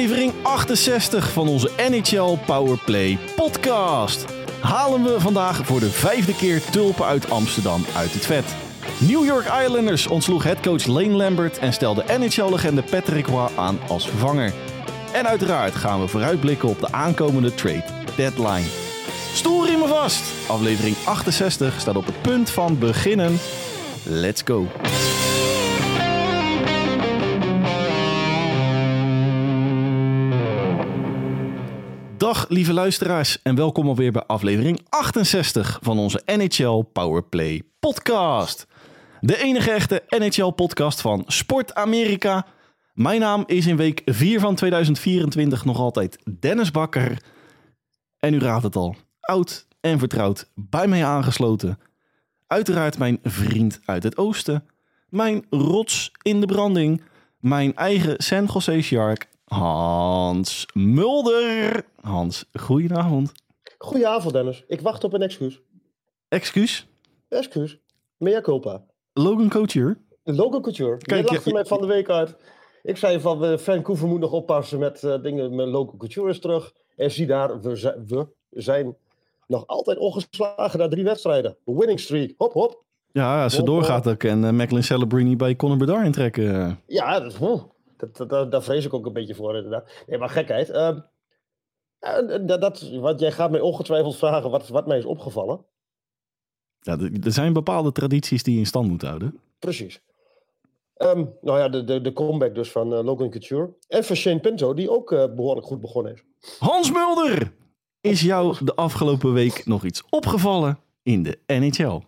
Aflevering 68 van onze NHL Powerplay podcast. Halen we vandaag voor de vijfde keer tulpen uit Amsterdam uit het vet. New York Islanders ontsloeg headcoach Lane Lambert en stelde NHL-legende Patrick Roy aan als vervanger. En uiteraard gaan we vooruitblikken op de aankomende trade deadline. Stoelriemen vast! Aflevering 68 staat op het punt van beginnen. Let's go! Dag lieve luisteraars en welkom alweer bij aflevering 68 van onze NHL Powerplay podcast. De enige echte NHL podcast van Sport Amerika. Mijn naam is in week 4 van 2024 nog altijd Dennis Bakker. En u raadt het al, oud en vertrouwd bij mij aangesloten. Uiteraard mijn vriend uit het oosten. Mijn rots in de branding. Mijn eigen San Jose Shark, Hans Mulder. Hans, goedenavond. Goedenavond, Dennis. Ik wacht op een excuus. Excuus, Excuus. Mea culpa. Logan Couture. Logan Couture. Kijk, je lachte mij van de week uit. Ik zei van, eh, Vancouver moet nog oppassen met eh, dingen. Met Logan Couture is terug. En zie daar, we, zi- we zijn nog altijd ongeslagen na drie wedstrijden. Winning streak. Hop, hop. Ja, als ze doorgaat, dan kan uh, Macklin Celebrini bij Conor Bedard intrekken. Ja, dat, hm, dat, dat, dat- daar vrees ik ook een beetje voor inderdaad. Nee, maar gekheid. ehm, eh, dat, dat, want jij gaat mij ongetwijfeld vragen wat, wat mij is opgevallen. Ja, er zijn bepaalde tradities die je in stand moeten houden. Precies. Ehm, nou ja, de, de, de comeback dus van eh, Logan Couture. En van Shane Pinto, die ook eh, behoorlijk goed begonnen is. Hans Mulder! Is jou de afgelopen week nog iets opgevallen in de NHL?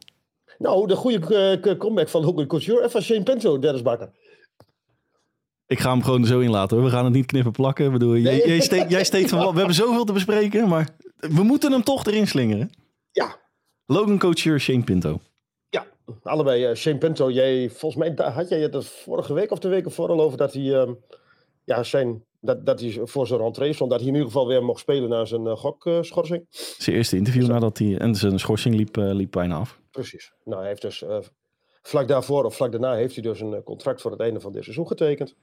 Nou, de goede comeback van Logan Couture en van Shane Pinto, Dennis Bakker. Ik ga hem gewoon er zo in laten hoor. We gaan het niet knippen plakken. Ik bedoel, jij, Nee. jij, steekt, jij steekt van wat. We hebben zoveel te bespreken, maar we moeten hem toch erin slingeren. Ja, Logan Couture, Shane Pinto. ja. Allebei. eh, Shane Pinto, jij, volgens mij had jij het vorige week of de week ervoor al over dat hij, ehm, ja, zijn, dat, dat hij voor zijn rentree stond. Dat hij in ieder geval weer mocht spelen na zijn uh, gokschorsing. Zijn eerste interview nadat hij... En zijn schorsing liep, eh, liep bijna af. Precies. Nou, hij heeft dus vlak daarvoor of vlak daarna heeft hij dus een contract voor het einde van dit seizoen getekend.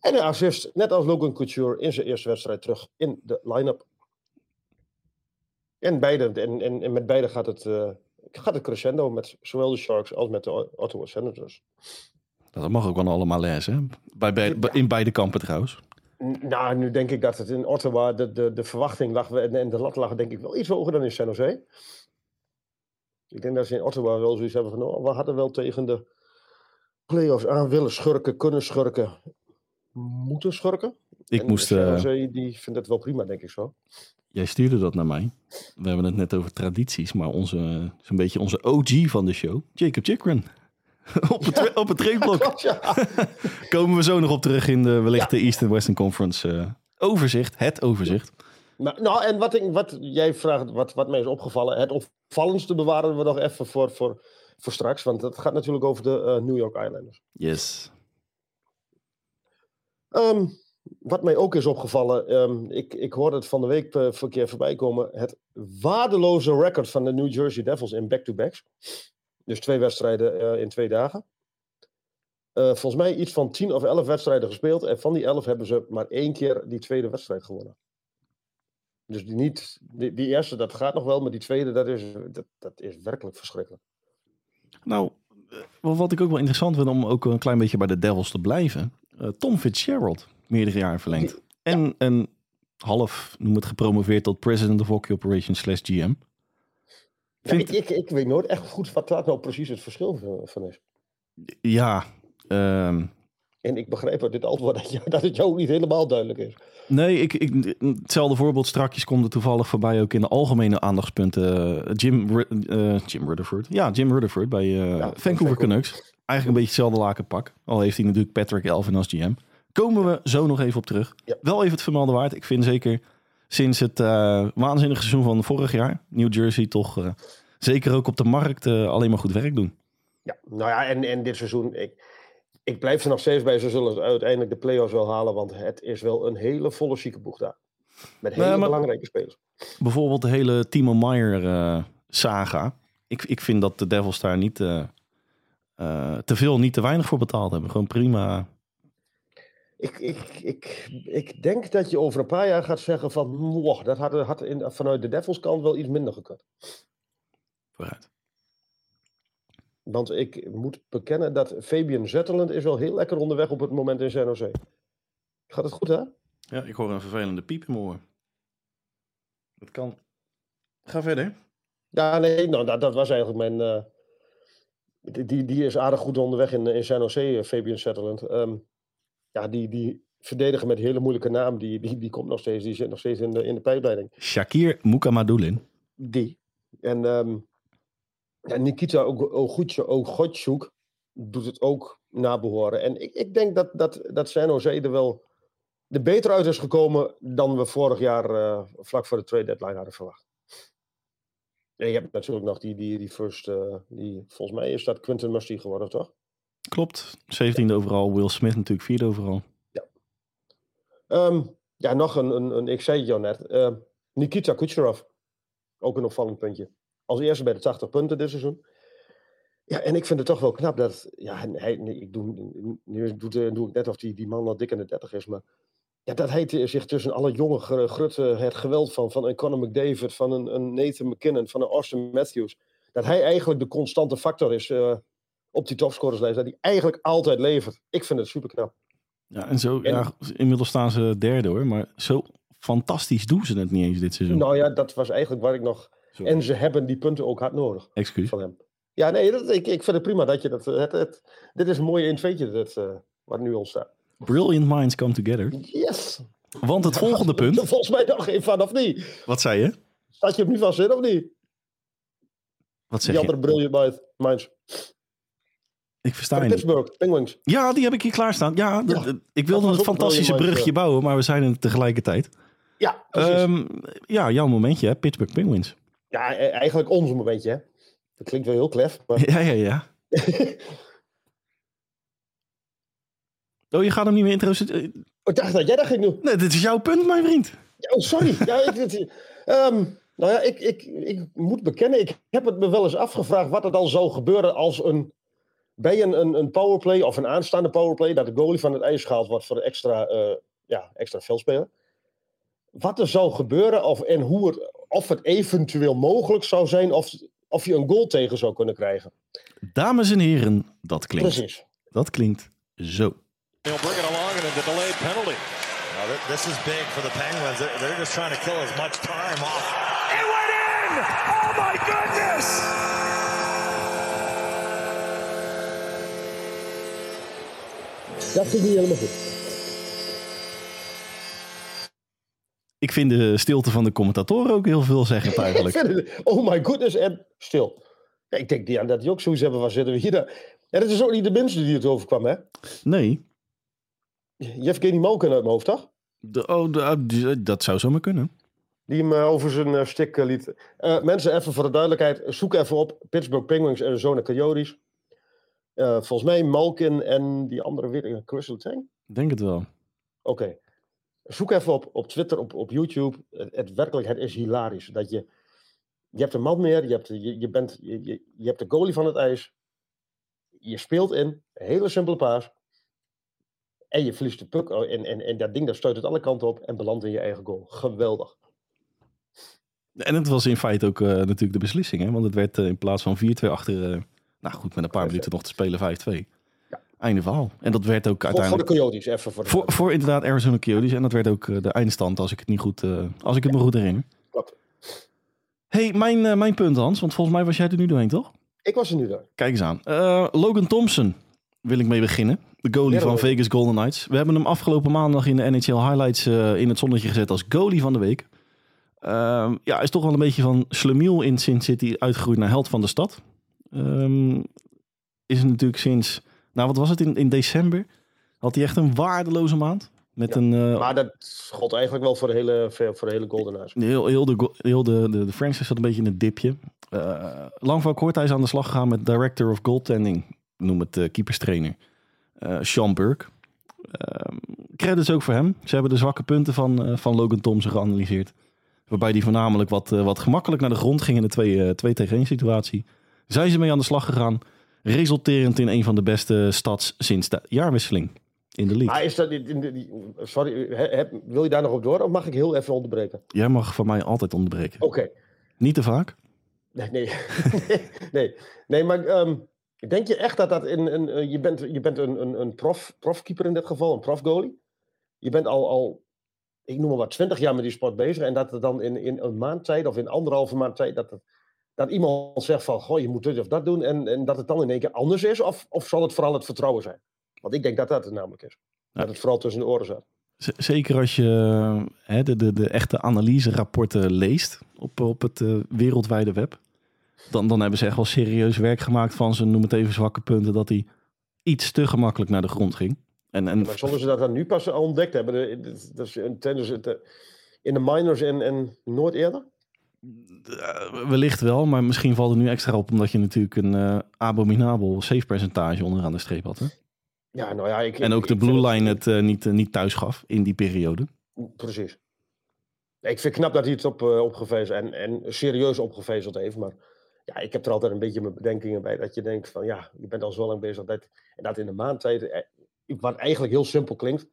En hij assist, net als Logan Couture, in zijn eerste wedstrijd terug in de line-up. En, beide, en, en, en met beide gaat het, eh, gaat het crescendo met zowel de Sharks als met de Ottawa Senators. Dat mag ook wel allemaal lezen. Hè? Bij, in beide kampen trouwens. Nou, nu denk ik dat het in Ottawa, de, de, de verwachting lag, en en de lat lag denk ik wel iets hoger dan in San Jose. Ik denk dat ze in Ottawa wel zoiets hebben van, oh, we hadden wel tegen de playoffs aan willen schurken, kunnen schurken, moeten schurken. Ik En moest... Jose, die vindt het wel prima, denk ik zo. Jij stuurde dat naar mij. We hebben het net over tradities, maar onze, zo'n beetje onze OG van de show, Jacob Chikrin. op het, op het tradeblok. Ja, Komen we zo nog op terug in de wellicht de Eastern Western Conference eh, overzicht. Het overzicht. maar, nou, en wat, ik, wat jij vraagt, wat, wat mij is opgevallen, het opvallendste bewaren we nog even voor, voor, voor straks, want dat gaat natuurlijk over de eh, New York Islanders. Yes. Ehm, wat mij ook is opgevallen, ehm, ik, ik hoorde het van de week een keer voorbij komen. Het waardeloze record van de New Jersey Devils in back-to-backs. Dus twee wedstrijden eh, in twee dagen. Eh, volgens mij iets van 10 of 11 wedstrijden gespeeld. En van die 11 hebben ze maar één keer die tweede wedstrijd gewonnen. Dus die, niet, die, die eerste, dat gaat nog wel, maar die tweede, dat is, dat, dat is werkelijk verschrikkelijk. Nou, wat ik ook wel interessant vind om ook een klein beetje bij de Devils te blijven. Eh, Tom Fitzgerald, meerdere jaren verlengd. En een half, noem het gepromoveerd tot President of Hockey Operations slash GM. Ja, ik, ik, ik weet nooit echt goed wat daar nou precies het verschil van- is. Ja, ehm, En ik begrijp uit dit antwoord dat, jou- dat het jou niet helemaal duidelijk is. Nee, ik, ik, hetzelfde voorbeeld strakjes komt er toevallig voorbij ook in de algemene aandachtspunten. Eh, Jim, eh, Jim Rutherford. Ja, Jim Rutherford bij Vancouver Vancouver. Canucks. Eigenlijk een beetje hetzelfde lakenpak. Al heeft hij natuurlijk Patrick Elvin als GM. Komen we zo nog even op terug. Ja. Wel even het vermelden waard. Ik vind zeker sinds het eh, waanzinnige seizoen van vorig jaar... New Jersey toch eh, zeker ook op de markt eh, alleen maar goed werk doen. Ja, nou ja, en, en dit seizoen, ik, ik blijf er nog steeds bij. Ze zullen uiteindelijk de play-offs wel halen, want het is wel een hele volle zieke boeg daar. Met hele belangrijke spelers. Bijvoorbeeld de hele Timo Meyer saga. Ik, ik vind dat de Devils daar niet eh, te veel, niet te weinig voor betaald hebben. Gewoon prima Ik, ik, ik, ik denk dat je over een paar jaar gaat zeggen van... "Mwah, dat had, had in, vanuit de Devils kant wel iets minder gekund. Vooruit. Want ik moet bekennen dat Fabian Zetterland is wel heel lekker onderweg op het moment in San Jose. Gaat het goed, hè? Ja, ik hoor een vervelende piep in mijn oor. Dat kan. Ga verder. Ja, nee, nou, dat, dat was eigenlijk mijn... eh, die- die, is aardig goed onderweg in, in San Jose, eh, Fabian Zetterland. Ehm, ja, die, die verdediger met een hele moeilijke naam, die, die, die komt nog steeds. Die zit nog steeds in de, in de pijpleiding. Shakir Mukamadulin. Die. En ehm, ja, Nikita Ogotsjouk doet het ook nabehoren. En ik, ik denk dat, dat, dat San Jose er wel er beter uit is gekomen dan we vorig jaar eh, vlak voor de trade deadline hadden verwacht. En je hebt natuurlijk nog die, die, die first, eh, die, volgens mij is dat Quinton Musty geworden, toch? Klopt. 17e overal. Will Smith natuurlijk vierde overal. Ehm, ja, nog een, een, een, ik zei het jou net, eh, Nikita Kucherov. Ook een opvallend puntje. Als eerste bij de 80 punten dit seizoen. Ja, en ik vind het toch wel knap dat, ja, hij, nee, ik doe, nu doe, doe ik net of die, die man al dik in de 30 is, maar ja, dat hij te- zich tussen alle jonge gr- grutten het geweld van, van een Conor McDavid, van een, een Nathan McKinnon, van een Austin Matthews, dat hij eigenlijk de constante factor is eh, op die topscorerslijst, dat hij eigenlijk altijd levert. Ik vind het super knap. Ja, en zo, En- ja, inmiddels staan ze derde hoor. Maar zo fantastisch doen ze het niet eens dit seizoen. Nou ja, dat was eigenlijk waar ik nog Sorry. En ze hebben die punten ook hard nodig Excuus. van hem. Ja, nee, dat, ik, ik vind het prima dat je dat. Het, het, dit is een mooie inveetje dat, eh, wat nu ontstaat. Brilliant minds come together. Yes! Want het volgende punt. Volgens mij nog geen van, of niet? Wat zei je? Staat je hem nu vast in, of niet? Wat zeg Die je? andere brilliant mind- minds. Ik versta Van je niet. Pittsburgh, Penguins. Ja, die heb ik hier klaarstaan. Ja, d- Ja, ik wilde een fantastische brugje bouwen, maar we zijn er tegelijkertijd. Ja. Ehm, ja, jouw momentje, hè? Pittsburgh Penguins. ja, e- eigenlijk ons momentje, hè? Dat klinkt wel heel klef, maar... Ja, ja, ja. Oh, je gaat hem niet meer introduceren? ik dacht dat jij dat ging doen. Nee, dit is jouw punt, mijn vriend. Oh, sorry. ja, ik, ehm, nou ja, ik, ik, ik moet bekennen, ik heb het me wel eens afgevraagd wat er dan zou gebeuren als een, bij een, een, een powerplay of een aanstaande powerplay, dat de goalie van het ijs gehaald wordt voor de extra, eh ja, extra veldspeler. Wat er zou gebeuren of, en hoe het, of het eventueel mogelijk zou zijn of, of je een goal tegen zou kunnen krijgen. Dames en heren, dat klinkt. Precies. Dat klinkt zo. He'll bring it along and a delayed penalty. Now, th- this is big for the Penguins. They're, they're just trying to kill as much time off. It went in! Oh my goodness! Dat ging niet helemaal goed. Ik vind de stilte van de commentatoren ook heel veelzeggend Ik eigenlijk. oh my goodness, en stil. Ik denk die aan dat die ook zoiets hebben, waar zitten we hier? dan? En het is ook niet de minste die het overkwam, hè? Nee, Yevgeny Malkin uit mijn hoofd, toch? de, oh, de- ah, dat zou zomaar kunnen. Die hem eh, over zijn eh, stick eh, liet. Mensen, even voor de duidelijkheid. Zoek even op Pittsburgh Penguins en Arizona Coyotes. Eh, volgens mij Malkin en die andere Chris Letang. Ik denk het wel. Oké. Zoek even op, op Twitter, op, op YouTube. Het, het werkelijk, het is hilarisch. Dat je, je hebt een man meer, je hebt, je, je, bent, je, je, je hebt de goalie van het ijs. Je speelt in, een hele simpele paas. En je verliest de puck. oh, En, en, en dat ding dat stuit het alle kanten op en belandt in je eigen goal. Geweldig. En het was in feite ook eh, natuurlijk de beslissing. Hè? Want het werd eh, in plaats van 4-2 achter... eh, nou goed, met een paar minuten nog te spelen 5-2. Ja. Einde verhaal. En dat werd ook Voor, voor de uiteindelijk... Coyotes, even voor de Voor, voor inderdaad Arizona Coyotes. En dat werd ook de eindstand, als ik het, niet goed, als ik het me goed herinner. Klopt. hey, mijn, mijn punt Hans. Want volgens mij was jij er nu doorheen, toch? Ik was er nu daar. Kijk eens aan. Logan Thompson wil ik mee beginnen. De goalie Ja, van Vegas Golden Knights. We hebben hem afgelopen maandag in de NHL Highlights eh, in het zonnetje gezet als goalie van de week. Ehm, ja, is toch wel een beetje van slemiel in Sin City uitgegroeid naar held van de stad. Ehm, is natuurlijk sinds, nou wat was het, in, in december had hij echt een waardeloze maand. Met Ja, een, eh, Maar dat gold eigenlijk wel voor de hele, voor de hele Golden Knights. Heel, heel, de, heel de, de, de zat een beetje in het dipje. Eh lang van kort, hij is aan de slag gegaan met Director of Goaltending. Noem het uh, keeperstrainer. Eh Sean Burke. Ehm, credits ook voor hem. Ze hebben de zwakke punten van, eh, van Logan Thompson geanalyseerd. Waarbij die voornamelijk wat, eh, wat gemakkelijk naar de grond ging in de 2 twee, twee tegen 1 situatie. Zijn ze mee aan de slag gegaan. Resulterend in een van de beste stats sinds de jaarwisseling. in de league. Maar is dat... Sorry, heb- wil je daar nog op door? Of mag ik heel even onderbreken? Jij mag van mij altijd onderbreken. Oké. Niet te vaak. Nee, nee. nee. nee, maar ehm, denk je echt dat dat in een... een- je bent, je bent een, een, een prof, profkeeper in dit geval, een profgoalie. Je bent al, al, ik noem maar wat, twintig jaar met die sport bezig. En dat er dan in, in een maand tijd of in anderhalve maand tijd... Dat, het, dat iemand zegt van, goh, je moet dit of dat doen. En, en dat het dan in één keer anders is. Of, of zal het vooral het vertrouwen zijn? Want ik denk dat dat het namelijk is. Dat het vooral tussen de oren zat. Zeker als je eh, hè, de, de, de echte analyse-rapporten leest op, op het eh, wereldwijde web. Dan, dan hebben ze echt wel serieus werk gemaakt van zijn, noem het even zwakke punten, dat hij iets te gemakkelijk naar de grond ging. En, en Maar zullen ze dat dan nu pas ontdekt hebben? Dat is in tennis het, in de minors en, en nooit eerder? eh, wellicht wel, maar misschien valt het nu extra op omdat je natuurlijk een eh, abominabel save percentage onderaan de streep had. Hè? Ja, nou ja, ik, En ook ik- de blue line het eh, niet, niet thuis gaf in die periode. Precies. Ik vind het knap dat hij het op, opgevezeld en, en serieus opgevezeld heeft. Maar ja, ik heb er altijd een beetje mijn bedenkingen bij. Dat je denkt van ja, je bent al zo lang bezig. Dat, en dat in de maandtijd, eh, wat eigenlijk heel simpel klinkt.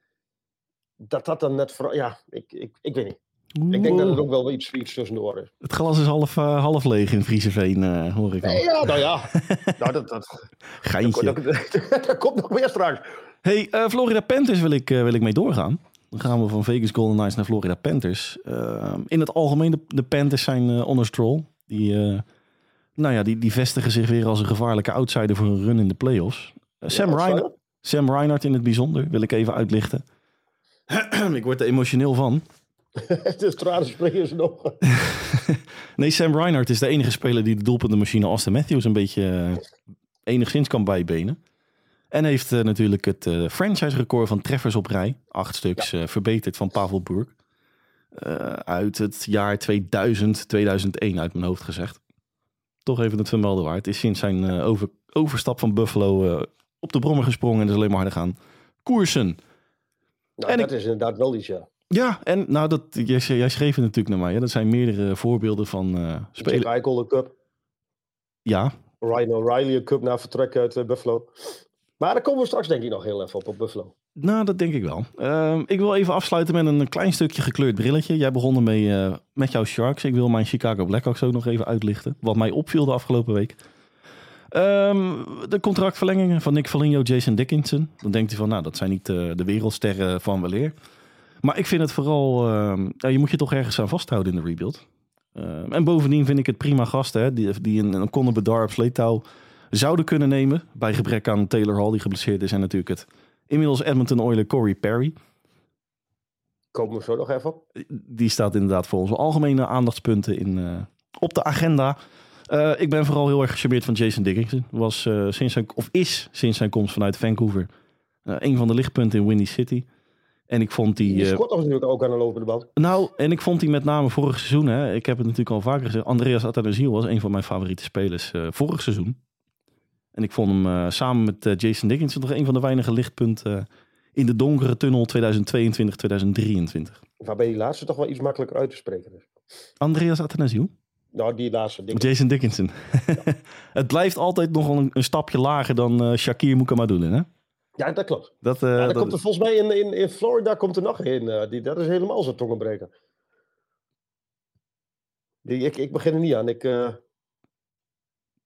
Dat dat dan net voor, ja, ik, ik, ik weet niet. Ik denk dat het ook wel iets, iets tussen de oren is. Het glas is half, eh, half leeg in Vriezenveen, eh, hoor ik al. Nee, ja, nou ja. nou, dat, dat, Geintje. dat, dat, dat komt nog meer straks. Hey, Florida Panthers wil ik, wil ik mee doorgaan. Dan gaan we van Vegas Golden Knights naar Florida Panthers. Eh, in het algemeen, de, de Panthers zijn on a stroll. Die, nou ja, die, die vestigen zich weer als een gevaarlijke outsider voor een run in de playoffs. Eh, Sam, Ja, Reinhardt, Sam Reinhardt in het bijzonder wil ik even uitlichten. ik word er emotioneel van. De tranen springen in zijn ogen. Nee, Sam Reinhardt is de enige speler die de doelpuntenmachine Austin Matthews een beetje eh, enigszins kan bijbenen. En heeft eh, natuurlijk het franchise-record van treffers op rij, acht stuks, verbeterd van Pavel Burg. Uit het jaar 2000, 2001 uit mijn hoofd gezegd. Toch even het vermelden waard. Is sinds zijn eh, over, overstap van Buffalo eh, op de brommer gesprongen en is alleen maar harder gaan koersen. Nou, En dat is inderdaad wel iets, ja. Ja, en nou, dat, jij, jij schreef het natuurlijk naar mij. Hè? Dat zijn meerdere voorbeelden van Jack spelen. Eichel, de cup. Ja, Ryan O'Reilly, een cup na vertrek uit Buffalo. Maar daar komen we straks denk ik nog heel even op, op Buffalo. Nou, dat denk ik wel. Ehm, ik wil even afsluiten met een klein stukje gekleurd brilletje. Jij begon ermee eh, met jouw Sharks. Ik wil mijn Chicago Blackhawks ook nog even uitlichten. Wat mij opviel de afgelopen week. Ehm, de contractverlengingen van Nick Foligno, Jason Dickinson. Dan denkt hij van, nou, dat zijn niet eh, de wereldsterren van weleer. Maar ik vind het vooral... ehm, je moet je toch ergens aan vasthouden in de rebuild. En bovendien vind ik het prima gasten die, die een, een Conor Bedard zouden kunnen nemen. Bij gebrek aan Taylor Hall, die geblesseerd is. En natuurlijk het inmiddels Edmonton Oiler Corey Perry. Komen we zo nog even op. Die staat inderdaad voor onze algemene aandachtspunten in, eh, op de agenda. Eh, ik ben vooral heel erg gecharmeerd van Jason Dickinson. Was, eh, sinds zijn, of is sinds zijn komst vanuit Vancouver eh, een van de lichtpunten in Windy City. En ik vond die... Die eh, scoort natuurlijk ook aan de lopende band. nou, en ik vond die met name vorig seizoen, hè, ik heb het natuurlijk al vaker gezegd, Andreas Athanasiou was een van mijn favoriete spelers eh, vorig seizoen. En ik vond hem eh, samen met eh, Jason Dickinson toch een van de weinige lichtpunten eh, in de donkere tunnel 2022-2023. Waarbij die laatste toch wel iets makkelijker uit te spreken is. Andreas Athanasiou? Nou, die laatste ding. Jason Dickinson. het blijft altijd nog een, een stapje lager dan Shakir Mukamadoulen, hè? Ja, dat klopt. Dat, Ja, er dat- komt er volgens mij in, in, in Florida komt er nog een. die, dat is helemaal zo'n tongenbreker. Die, ik, ik begin er niet aan. Ik,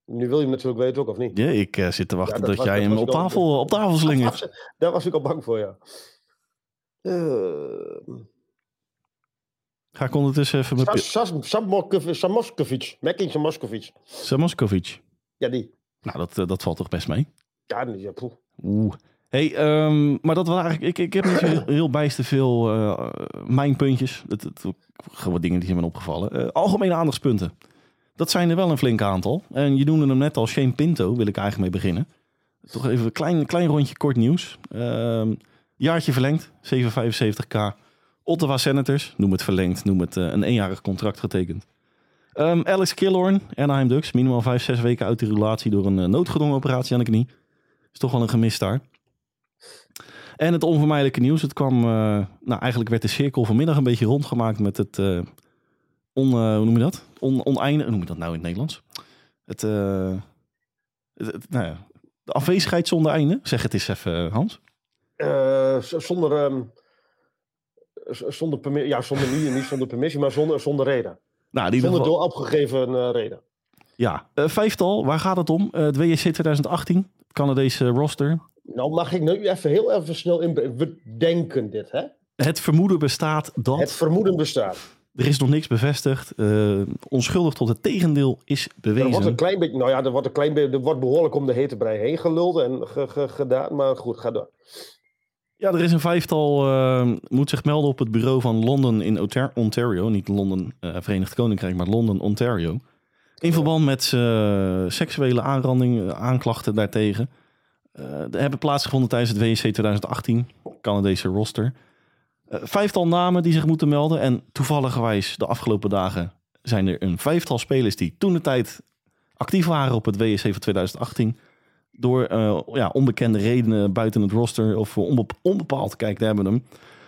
nu wil je hem natuurlijk weten ook, of niet? Ja, ik eh, zit te wachten Ja, dat dat, was- jij dat hem was op tafel, op tafel slingert. Daar was ik al bang voor, ja. Eh, Ga ik ondertussen even. Sas- Sas- Samoskovic, Mekin Samoskovic. Samoskovic. Ja, die. Nou, dat, eh, dat valt toch best mee? Ja, die, ja, poeh. Oeh. Hey, ehm, maar dat was eigenlijk. Ik, ik heb niet zo heel, heel bijster veel eh, mijn puntjes. Het, het, gewoon dingen die zijn me opgevallen. Eh, algemene aandachtspunten. Dat zijn er wel een flink aantal. En je noemde hem net al, Shane Pinto, wil ik eigenlijk mee beginnen. Toch even een klein, klein rondje kort nieuws. Ehm, jaartje verlengd, 775k. Ottawa Senators, noem het verlengd, noem het eh, een eenjarig contract getekend. Ehm, Alex Killorn, Anaheim Ducks, minimaal 5, 6 weken uit de relatie door een eh, noodgedwongen operatie aan de knie. Is toch wel een gemis daar. En het onvermijdelijke nieuws. Het kwam, eh, nou eigenlijk werd de cirkel vanmiddag een beetje rondgemaakt met het, on, hoe noem je dat? On, oneindig, noem je dat nou in het Nederlands? Het, eh, het, het- nou ja, de afwezigheid zonder einde. Zeg het eens even, Hans. Eh, zonder, z- zonder, ja, zonder niet, niet zonder permissie, maar zonder, zonder reden. Nou, Zonder geval, door opgegeven eh, reden. ja. Eh, vijftal, waar gaat het om? Eh, het WSC 2018, het Canadese roster. Nou, mag ik nu even heel even snel in. We denken dit, hè? Het vermoeden bestaat dat... Het vermoeden bestaat. Er is nog niks bevestigd. Eh, onschuldig tot het tegendeel is Er wordt bewezen. een klein beetje, nou ja, er wordt, een klein beetje, er wordt behoorlijk om de hete brei heen geluld en ge- ge- gedaan. Maar goed, ga door. Ja, er is een vijftal, eh, moet zich melden op het bureau van Londen in Ontar- Ontario. Niet Londen, eh, Verenigd Koninkrijk, maar Londen, Ontario. In verband met seksuele aanranding, aanklachten daartegen. Er hebben plaatsgevonden tijdens het WSC 2018, Canadese roster. Eh, vijftal namen die zich moeten melden. En toevalligerwijs de afgelopen dagen zijn er een vijftal spelers die toen de tijd actief waren op het WSC van 2018 door eh, ja, onbekende redenen buiten het roster of voor onbe- onbepaald, kijk, daar hebben we hem.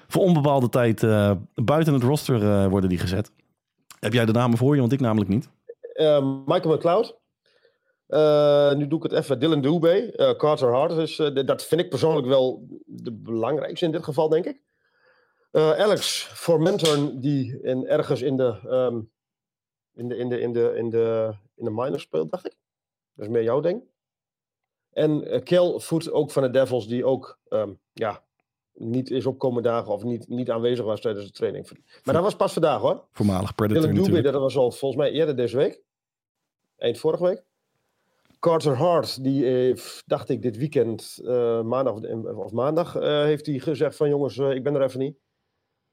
Voor onbepaalde tijd eh, buiten het roster worden die gezet. Heb jij de namen voor je? Want ik namelijk niet. Michael McLeod. Nu doe ik het even. Dylan Dubé. Carter Hart. Dus, dat vind ik persoonlijk wel de belangrijkste in dit geval, denk ik. Eh, Alex Formentor, die in, ergens in de, ehm, in, de, in, de, in, de, in, de, in de minors speelt, dacht ik. Dat is meer jouw ding. En uh, Kel Voet, ook van de Devils, die ook ehm, ja, niet is opkomen dagen of niet, niet aanwezig was tijdens de training. Maar dat was pas vandaag hoor. Voormalig Predator Dylan Dubé, natuurlijk. dat was al volgens mij eerder deze week. Eind vorige week. Carter Hart, die heeft, dacht ik, dit weekend, eh, maandag of, of maandag, eh, heeft hij gezegd van jongens, eh, ik ben er even niet.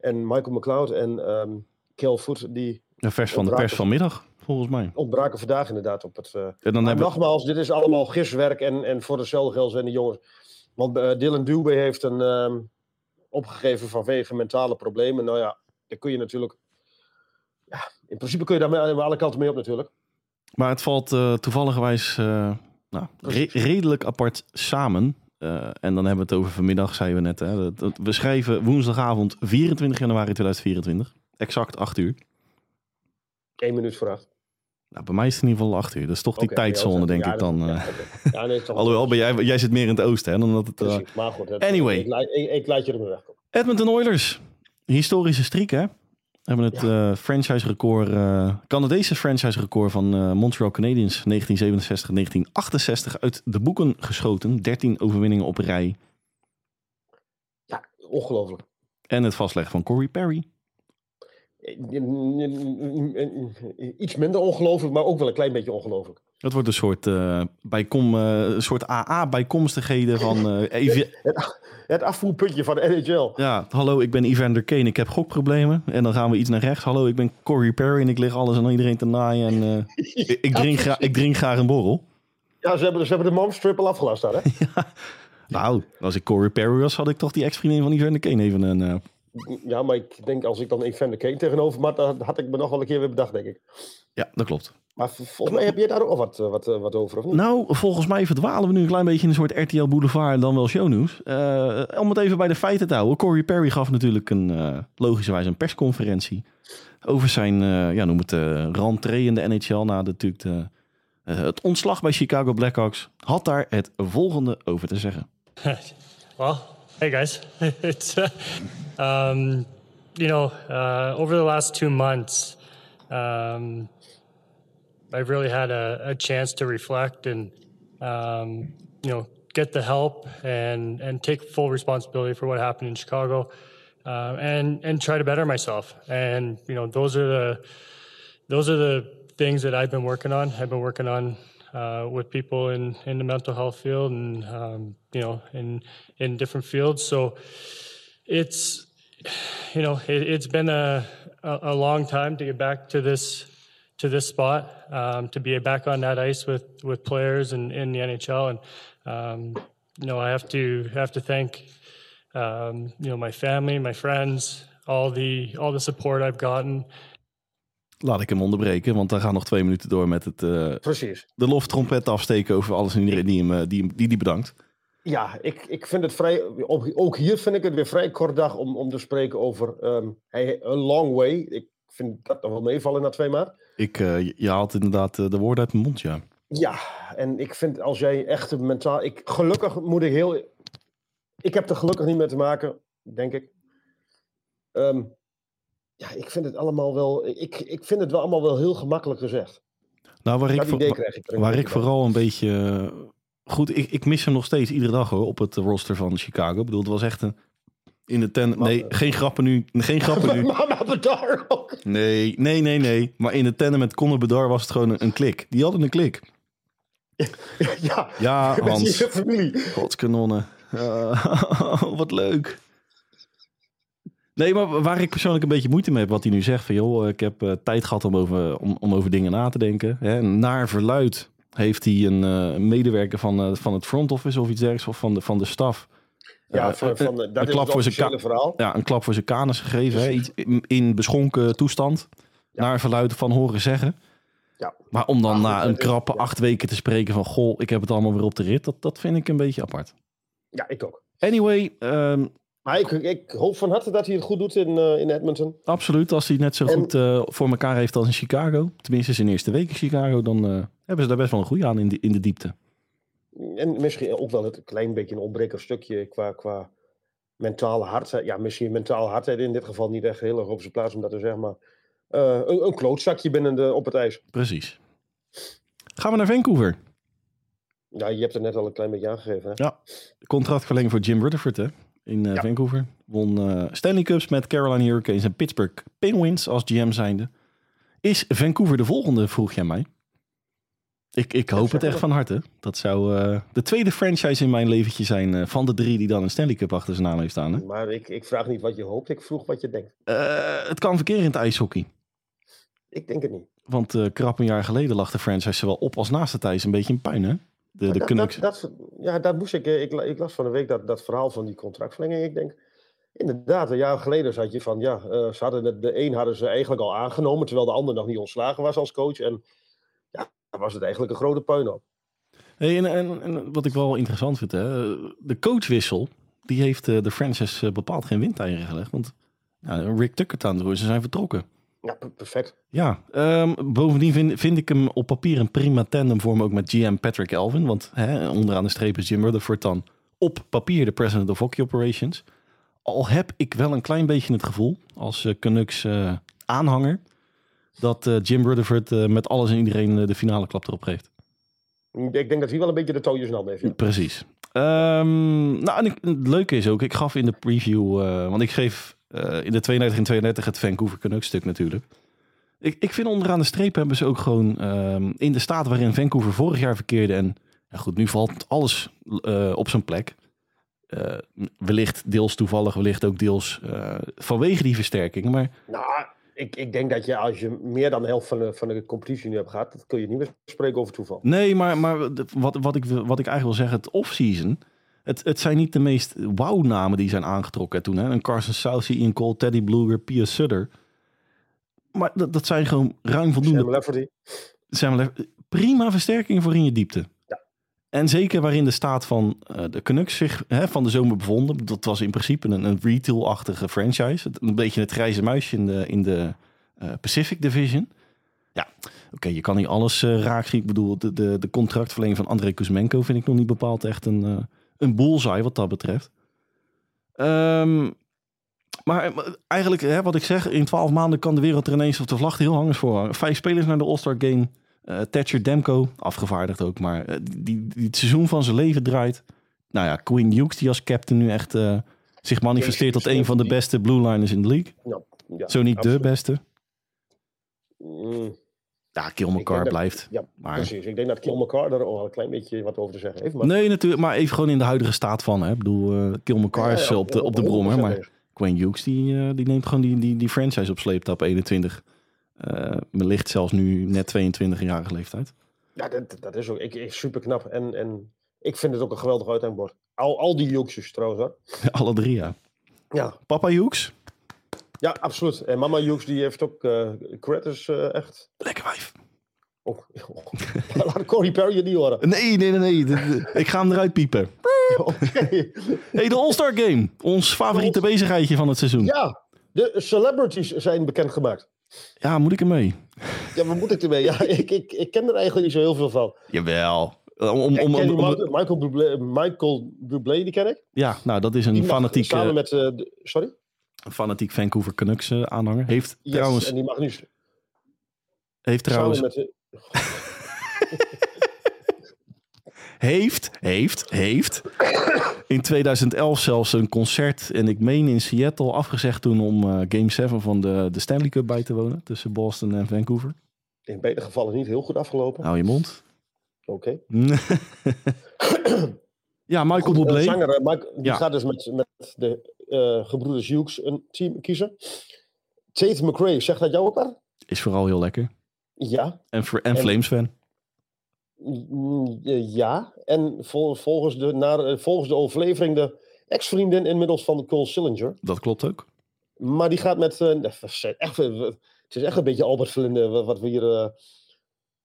En Michael McLeod en ehm Kel Foot, die Ja, vers van de pers vanmiddag, volgens mij. ontbraken vandaag inderdaad op het... eh, En dan hebben we... nogmaals, dit is allemaal giswerk en, en voor dezelfde geld zijn de jongens. Want eh, Dylan Dubé heeft een ehm, opgegeven vanwege mentale problemen. Nou ja, daar kun je natuurlijk... Ja, in principe kun je daar aan alle kanten mee op natuurlijk. Maar het valt eh toevalligerwijs nou, re- redelijk apart samen. Eh, en dan hebben we het over vanmiddag, zeiden we net. Hè. Dat- dat- we schrijven woensdagavond 24 januari 2024. Exact 8 uur. Eén minuut voor acht. Nou, bij mij is het in ieder geval 8 uur. Dat is toch die tijdzone, denk ik dan. eh. ja, nee, toch Alhoewel, ben jij, jij zit meer in het oosten, hè? Dan dat het, eh, Precies, maar goed. dat- Anyway. Ik, laat- ik, ik laat je ermee wegkomen. Edmonton Oilers. Historische streak, hè? We hebben het eh, franchise-record, eh, Canadese franchise-record van eh, Montreal Canadiens 1967-1968 uit de boeken geschoten. 13 overwinningen op rij. Ja, ongelooflijk. En het vastleggen van Corey Perry. Iets minder ongelooflijk, maar ook wel een klein beetje ongelooflijk. Dat wordt een soort, eh, bijkom, een soort AA-bijkomstigheden van... eh, even, Het, het afvoerpuntje van de NHL. ja, hallo, ik ben Evander Kane, ik heb gokproblemen. En dan gaan we iets naar rechts. Hallo, ik ben Corey Perry en ik lig alles aan iedereen te naaien. En ik, ik, drink gra- ik drink graag een borrel. Ja, ze hebben, ze hebben de mom's triple afgelast daar, hè? Nou, als ik Corey Perry was, had ik toch die ex-vriendin van Evander Kane even een... Ja, maar ik denk als ik dan Evander Kane tegenover me had, dan had ik me nog wel een keer weer bedacht, denk ik. Ja, dat klopt. Maar volgens mij heb jij daar ook al wat, eh, wat, eh, wat over, of niet? Nou, volgens mij verdwalen we nu een klein beetje in een soort RTL Boulevard en dan wel shownieuws. Eh om het even bij de feiten te houden. Corey Perry gaf natuurlijk een, eh logischerwijs een persconferentie over zijn, eh, ja, noem het, uh, rentree in de NHL na de, natuurlijk de, eh, het ontslag bij Chicago Blackhawks. Had daar het volgende over te zeggen. Well, hey guys. it's uh, um, you know uh, over the last two months, um, I've really had a, a chance to reflect and um, you know get the help and and take full responsibility for what happened in Chicago, uh, and and try to better myself. And you know those are the those are the things that I've been working on. I've been working on uh, with people in, in the mental health field and um, you know in in different fields. So it's you know it, it's been a a long time to get back to this to this spot um, to be back on that ice with with players and in the NHL and um, you know I have to have to thank um, you know my family, my friends, all the all the support I've gotten. Laat ik hem onderbreken, want daar gaan nog twee minuten door met het, eh, Precies. de loftrompet afsteken over alles en iedereen die hem, eh, die, die, die bedankt. Ja, ik, ik vind het vrij. Ook, hier vind ik het weer vrij kort dag om, om te spreken over ehm hij, a long way. Ik vind dat nog wel meevallen na twee maanden. Ik, eh, je- haalt inderdaad eh, de woorden uit mijn mond, ja. Ja, en ik vind als jij echt mentaal. Ik, gelukkig moet ik heel ik heb er gelukkig niet mee te maken, denk ik. Ehm, ja, ik vind het allemaal wel. Ik, ik vind het wel allemaal wel heel gemakkelijk gezegd. Nou, waar ik, voor- ik waar ik vooral een beetje... eh, Goed, ik, ik mis hem nog steeds iedere dag hoor, op het roster van Chicago. Ik bedoel, het was echt een... In de ten... Nee, geen grappen nu. Geen grappen nu. Mama Bedar ook. Nee, nee, nee, nee. Maar in de tandem met Conor Bedard was het gewoon een, een klik. Die hadden een klik. Ja, Ja, met Hans. je familie. Godskanonnen. Eh, wat leuk. Nee, maar waar ik persoonlijk een beetje moeite mee heb, wat hij nu zegt. Van joh, ik heb eh, tijd gehad om over, om, om over dingen na te denken. Hè, naar verluid heeft hij een eh, medewerker van, van het front office of iets dergelijks. Of van de, van de staf. Ja, Eh, van, een is klap voor zijn verhaal. Ja, een klap voor zijn kanus gegeven. Hè, iets in, in beschonken toestand. Ja. Naar verluid van horen zeggen. Ja. Maar om dan goed, na een is- krappe acht weken te spreken van... Goh, ik heb het allemaal weer op de rit. Dat, dat vind ik een beetje apart. Ja, ik ook. Anyway, ehm, Maar ik, ik hoop van harte dat hij het goed doet in, eh, in Edmonton. absoluut. Als hij het net zo En- goed eh, voor elkaar heeft als in Chicago. Tenminste zijn eerste week in Chicago. Dan eh, hebben ze daar best wel een goede aan in de, in de diepte. En misschien ook wel het klein beetje een ontbrekerstukje qua, qua mentale hardheid. Ja, misschien mentale hardheid in dit geval niet echt heel erg op zijn plaats om dat te zeggen. Maar eh, een, een klootzakje binnen de, op het ijs. Precies. Gaan we naar Vancouver. Ja, je hebt het net al een klein beetje aangegeven. Hè? Ja. Contractverlenging voor Jim Rutherford hè? in eh, Ja. Vancouver. Won eh, Stanley Cups met Carolina Hurricanes en Pittsburgh Penguins als GM zijnde. Is Vancouver de volgende, vroeg jij mij? Ik, ik hoop het echt van harte. Dat zou eh, de tweede franchise in mijn leventje zijn eh, van de drie die dan een Stanley Cup achter zijn naam heeft staan. Hè? Maar ik, ik vraag niet wat je hoopt, ik vroeg wat je denkt. Eh, het kan verkeer in het ijshockey. Ik denk het niet. Want krap een jaar geleden lag de franchise zowel op als naast de Thijs een beetje in puin, hè? De, de dat, Canucks. dat, dat, ja, dat moest ik. Ik, ik las van de week dat, dat verhaal van die contractverlenging. Ik denk, inderdaad, een jaar geleden zat je van, ja, eh, ze hadden het, de een hadden ze eigenlijk al aangenomen, terwijl de ander nog niet ontslagen was als coach. En dan was het eigenlijk een grote puinhoop. Hey, en, en, en wat ik wel interessant vind, hè, de coachwissel, die heeft eh, de franchise eh, bepaald geen windeieren gelegd. Want ja, Rick Tuckerton, ze zijn vertrokken. Ja, per- perfect. Ja, ehm, bovendien vind, vind ik hem op papier een prima tandem vorm ook met GM Patrick Elvin. Want hè, onderaan de streep is Jim Rutherford dan op papier de president of hockey operations. Al heb ik wel een klein beetje het gevoel, als eh, Canucks aanhanger, dat eh, Jim Rutherford eh, met alles en iedereen eh, de finale klap erop geeft. Ik denk dat hij wel een beetje de touwtjes in handen heeft. ja. Precies. Ehm, nou, en ik, het leuke is ook, ik gaf in de preview, want ik geef in de 32 en 32 het Vancouver Canucks stuk natuurlijk. Ik, ik vind onderaan de streep hebben ze ook gewoon ehm, in de staat waarin Vancouver vorig jaar verkeerde. En ja goed, nu valt alles op zijn plek. Wellicht deels toevallig, wellicht ook deels vanwege die versterking. Maar Nou, ik, ik denk dat je als je meer dan de helft van de, van de competitie nu hebt gehad, dat kun je niet meer spreken over toeval. Nee, maar, maar wat, wat, ik, wat ik eigenlijk wil zeggen, het off-season. Het, het zijn niet de meest wauw-namen die zijn aangetrokken toen. Hè? Een Carson Southey, Ian Cole, Teddy Blueger, Pia Sutter. Maar dat, dat zijn gewoon ruim voldoende Sam prima versterkingen voor in je diepte. En zeker waarin de staat van eh, de Canucks zich hè, van de zomer bevonden. Dat was in principe een, een retail-achtige franchise. Een beetje het grijze muisje in de, in de eh, Pacific Division. Ja, oké, je kan niet alles eh raak zien. Ik bedoel, de, de, de contractverlenging van André Kuzmenko vind ik nog niet bepaald echt een, een bullseye wat dat betreft. Ehm, maar eigenlijk, hè, wat ik zeg, in twaalf maanden kan de wereld er ineens op de vlag heel hangers voor. Vijf spelers naar de All-Star Game. Eh Thatcher Demko, afgevaardigd ook, maar eh, die, die het seizoen van zijn leven draait. Nou ja, Quinn Hughes, die als captain nu echt eh, zich manifesteert tot een van de beste blue liners in de league. Ja, Zo niet absoluut. de beste. Mm, Ja, dat- blijft. ja, Maar- precies. Ik denk dat daar ook wel een klein beetje wat over te zeggen heeft. Maar Nee, natuurlijk, maar even gewoon in de huidige staat van. Hè. Ik bedoel, Kill McCarr is op de, op de 100% brommer, maar. Quinn Hughes die, die neemt gewoon die, die, die franchise op sleeptap 21. Eh wellicht zelfs nu net 22-jarige leeftijd. Ja, dat, dat is ook ik, ik, super knap. En, en ik vind het ook een geweldig uithangbord. Al, al die joekjes trouwens. Hoor. Alle drie, ja. Ja, Papa Hughes, ja, absoluut. En mama Hughes die heeft ook uh, credits eh, echt. lekker wijf. Oh, oh. Laat Corey Perry je niet horen. Nee, nee, nee, nee. Ik ga hem eruit piepen. Oké. Hey, de All-Star Game. Ons favoriete bezigheidje van het seizoen. Ja, Ja, de celebrities zijn bekendgemaakt. Moet ik ermee? Ja, waar moet ik ermee? Ja, ik, ik, ik ken er eigenlijk niet zo heel veel van. Jawel. Om, om, om, Michael, Michael Bublé, Michael Bublé, die ken ik. ja, nou, dat is een Die fanatiek, samen met... eh, de- sorry? fanatiek Vancouver Canucks eh, aanhanger. Heeft Yes, trouwens, En die mag nu heeft trouwens, samen met... heeft, heeft, heeft in 2011 zelfs een concert, en ik meen in Seattle, afgezegd toen om eh, Game 7 van de, de Stanley Cup bij te wonen. Tussen Boston en Vancouver. in beide gevallen niet heel goed afgelopen. Hou je mond. Oké. ja, Michael eh, Bublé. zanger, eh, Mike, die Ja. gaat dus met, met de gebroeders Hughes een team kiezen. Tate McRae, zegt dat jou ook al? Is vooral heel lekker. Ja. En, en, en En- Flames fan. Eh, Ja. En vol- volgens, de, naar, eh, volgens de overlevering de ex-vriendin inmiddels van Cole Sillinger. Dat klopt ook. Maar die gaat met... eh, echt, het is echt een beetje Albert Verlinde wat we hier...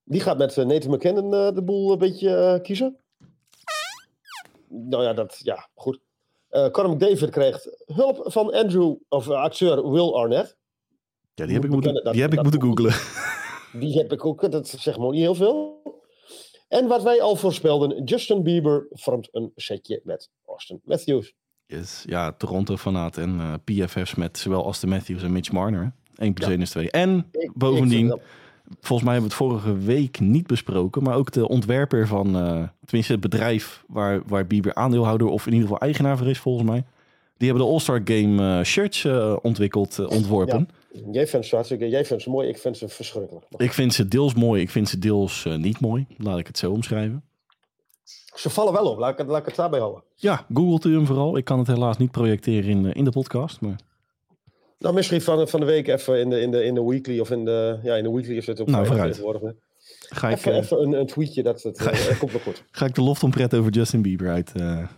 die gaat met Nathan McKinnon de boel een beetje kiezen. Nou ja, dat... Ja, goed. Eh Conor McDavid krijgt hulp van Andrew, of acteur Will Arnett. Ja, die heb ik Moet die heb ik moeten googlen. Die heb ik ook, dat zegt maar niet heel veel. En wat wij al voorspelden, Justin Bieber vormt een setje met Austin Matthews. Yes. Ja, Toronto-fanaat en eh, PFF's met zowel Austin Matthews en Mitch Marner. hè. 1 plus Ja. 1 is 2. En Ik- bovendien, ik volgens mij hebben we het vorige week niet besproken, maar ook de ontwerper van, eh, tenminste het bedrijf waar, waar Bieber aandeelhouder of in ieder geval eigenaar voor is volgens mij. Die hebben de All-Star Game eh, shirts ontwikkeld, ontworpen. Jij vindt ze hartstikke, jij vindt ze mooi, ik vind ze verschrikkelijk. Ik vind ze deels mooi, ik vind ze deels eh, niet mooi. Laat ik het zo omschrijven. Ze vallen wel op, laat ik, het- laat ik het daarbij houden. Ja, googelt u hem vooral. Ik kan het helaas niet projecteren in, eh, in de podcast, maar Nou, misschien van, van de week even in de, in, de, in de weekly of in de, ja, in de weekly is het op Nou, vooruit. ga ik, Even, eh, even een, een tweetje, dat, het, komt wel goed. ga ik de loftompret over Justin Bieber uit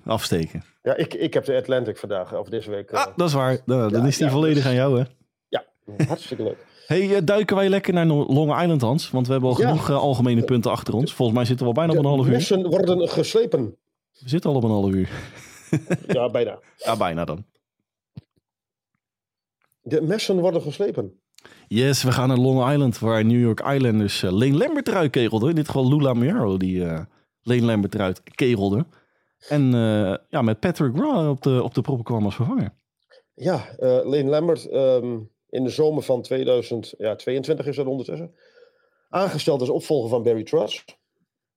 afsteken. Ja, ik, ik heb de Atlantic vandaag, of deze week. Ah, dat is waar. Nou, dan Ja, is die ja, volledig dus- aan jou, hè? Hartstikke leuk. Hey, eh, duiken wij lekker naar Long Island, Hans? Want we hebben al genoeg eh, algemene punten achter ons. Volgens mij zitten we al bijna op een half De uur. messen worden geslepen. We zitten al op een half uur. Ja, bijna. Ja, bijna dan. De messen worden geslepen. Yes, we gaan naar Long Island, waar New York Islanders eh, Lane Lambert eruit kegelde. In dit geval Lula Miaro, die eh Lane Lambert eruit kegelde. En ja, met Patrick Raw op de, op de proppen kwam als vervanger. Ja, Lane Lambert ehm, in de zomer van 2022 is dat ondertussen. Aangesteld als opvolger van Barry Truss.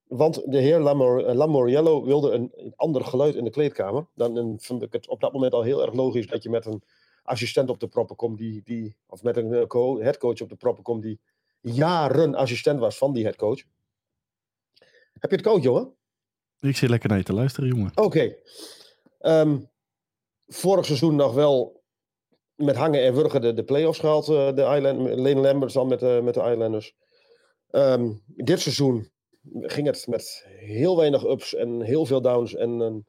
Want de heer eh, Lamoriello wilde een, ander geluid in de kleedkamer. Dan een- vond ik het op dat moment al heel erg logisch dat je met een assistent op de proppen komt. Die, die, of met een eh, co- headcoach op de proppen komt die jaren assistent was van die headcoach. Heb je het koud, jongen? Ik zit lekker naar je te luisteren, jongen. Oké. Ehm, vorig seizoen nog wel met hangen en wurgen de, de play-offs gehaald. eh, de Island, Lane Lambert dan met, de met de Islanders. Ehm, dit seizoen ging het met heel weinig ups en heel veel downs. En een-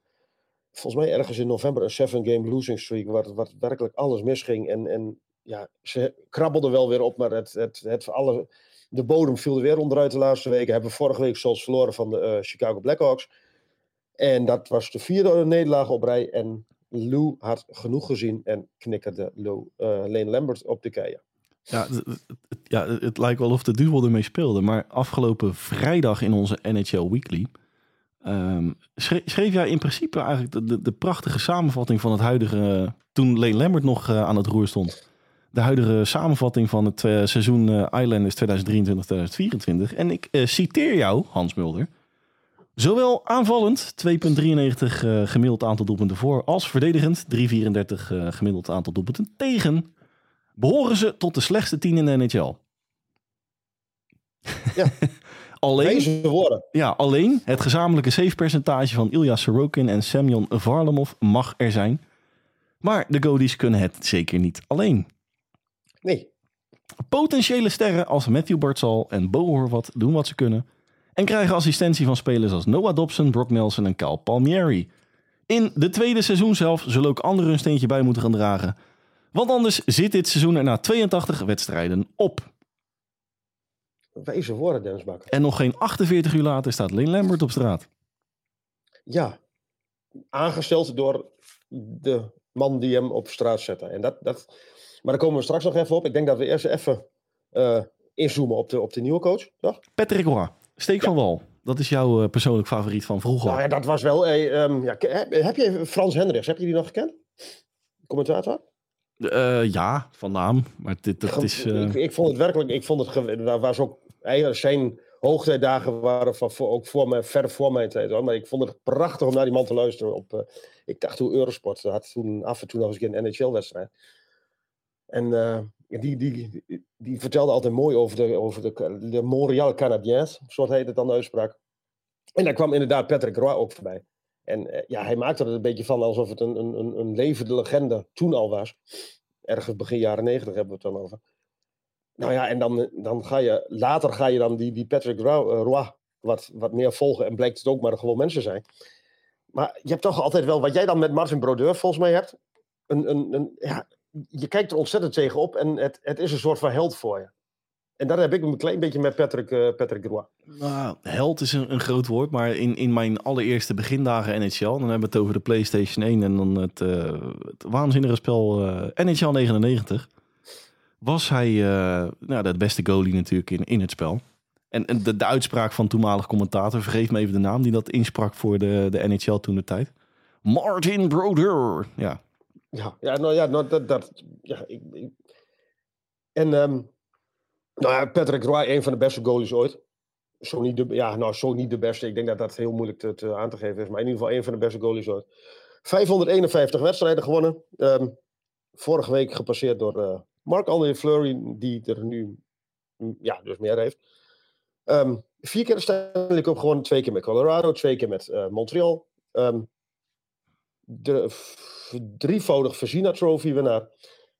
volgens mij ergens in november een seven-game losing streak. Waar, waar werkelijk alles misging. En, en ja, ze krabbelden wel weer op. Maar het, het, het, alle, de bodem viel er weer onderuit de laatste weken. Hebben vorige week zelfs verloren van de eh, Chicago Blackhawks. En dat was de vierde nederlaag op rij. En Lou had genoeg gezien en knikkerde Lou, eh, Lane Lambert op de keien. Ja, ja, het lijkt wel of de duivel ermee speelde. Maar afgelopen vrijdag in onze NHL Weekly... ehm, schreef, jij in principe eigenlijk de, de, de prachtige samenvatting van het huidige... toen Lane Lambert nog eh, aan het roer stond. De huidige samenvatting van het eh, seizoen eh, Islanders 2023-2024. En ik citeer jou, Hans Mulder... Zowel aanvallend 2,93 eh, gemiddeld aantal doelpunten voor, als verdedigend 3,34 eh, gemiddeld aantal doelpunten tegen, behoren ze tot de slechtste tien in de NHL. Ja. alleen, ja, alleen het gezamenlijke savepercentage van Ilya Sorokin en Semyon Varlamov mag er zijn. Maar de Godies kunnen het zeker niet alleen. Nee. Potentiële sterren als Matthew Bartzal en Bo Horvat doen wat ze kunnen. En krijgen assistentie van spelers als Noah Dobson, Brock Nelson en Cal Palmieri. In de tweede seizoen zelf zullen ook anderen een steentje bij moeten gaan dragen. Want anders zit dit seizoen er na 82 wedstrijden op. Wijze woorden, Dennis Bakker. En nog geen 48 uur later staat Lane Lambert op straat. Ja. Aangesteld door de man die hem op straat zette. En dat, dat... Maar daar komen we straks nog even op. Ik denk dat we eerst even eh, inzoomen op de, op de nieuwe coach. Toch? Patrick Roy, steek van wal. Dat is jouw eh, persoonlijk favoriet van vroeger. Nou ja, dat was wel... eh, ehm, ja, heb, je Frans Hendricks, heb je die nog gekend? Commentator? Eh, ja, van naam. Maar dit, dat is... ik, ik vond het werkelijk, ik vond het, daar was ook, eigenlijk zijn hoogtijdagen waren van, voor, ook voor mij, ver voor mijn tijd hoor. Maar ik vond het prachtig om naar die man te luisteren op, ik dacht toen Eurosport, dat had toen af en toe nog eens een NHL-wedstrijd. En eh, die, die, die, vertelde altijd mooi over de, over de, de Montreal Canadiens, zoals hij het dan de uitspraak. En daar kwam inderdaad Patrick Roy ook voorbij. En eh, ja, hij maakte er een beetje van alsof het een, een, een, levende legende toen al was. Ergens begin jaren negentig hebben we het dan over. Nou ja, en dan, dan ga je, later ga je dan die, die Patrick Roy, eh, wat, wat meer volgen. En blijkt het ook maar gewoon mensen zijn. Maar je hebt toch altijd wel, wat jij dan met Martin Brodeur volgens mij hebt. Een, een, een, ja, je kijkt er ontzettend tegenop en het, het is een soort van held voor je. En dat heb ik een klein beetje met Patrick, eh, Patrick Roy. Nou, held is een, een groot woord, maar in, in mijn allereerste begindagen NHL, dan hebben we het over de PlayStation 1 en dan het, eh, het waanzinnige spel eh, NHL 99, was hij nou, de beste goalie natuurlijk in, in het spel. En, de, uitspraak van toenmalig commentator, vergeef me even de naam, die dat insprak voor de, de NHL toen de tijd. Martin Brodeur. Ja, Ja, ja, nou ja, nou, dat, dat, ja ik, En ehm, nou ja, Patrick Roy, een van de beste goalies ooit. Zo niet de, ja, nou, zo niet de beste. Ik denk dat dat heel moeilijk te, aan te geven is. Maar in ieder geval een van de beste goalies ooit. 551 wedstrijden gewonnen. Ehm, vorige week gepasseerd door eh Marc-André Fleury, die er nu mm, ja, dus meer heeft. Ehm, vier keer de Stanley Cup gewonnen. Twee keer met Colorado, twee keer met eh, Montreal. Ehm, de drievoudig Vezina Trophy winnaar.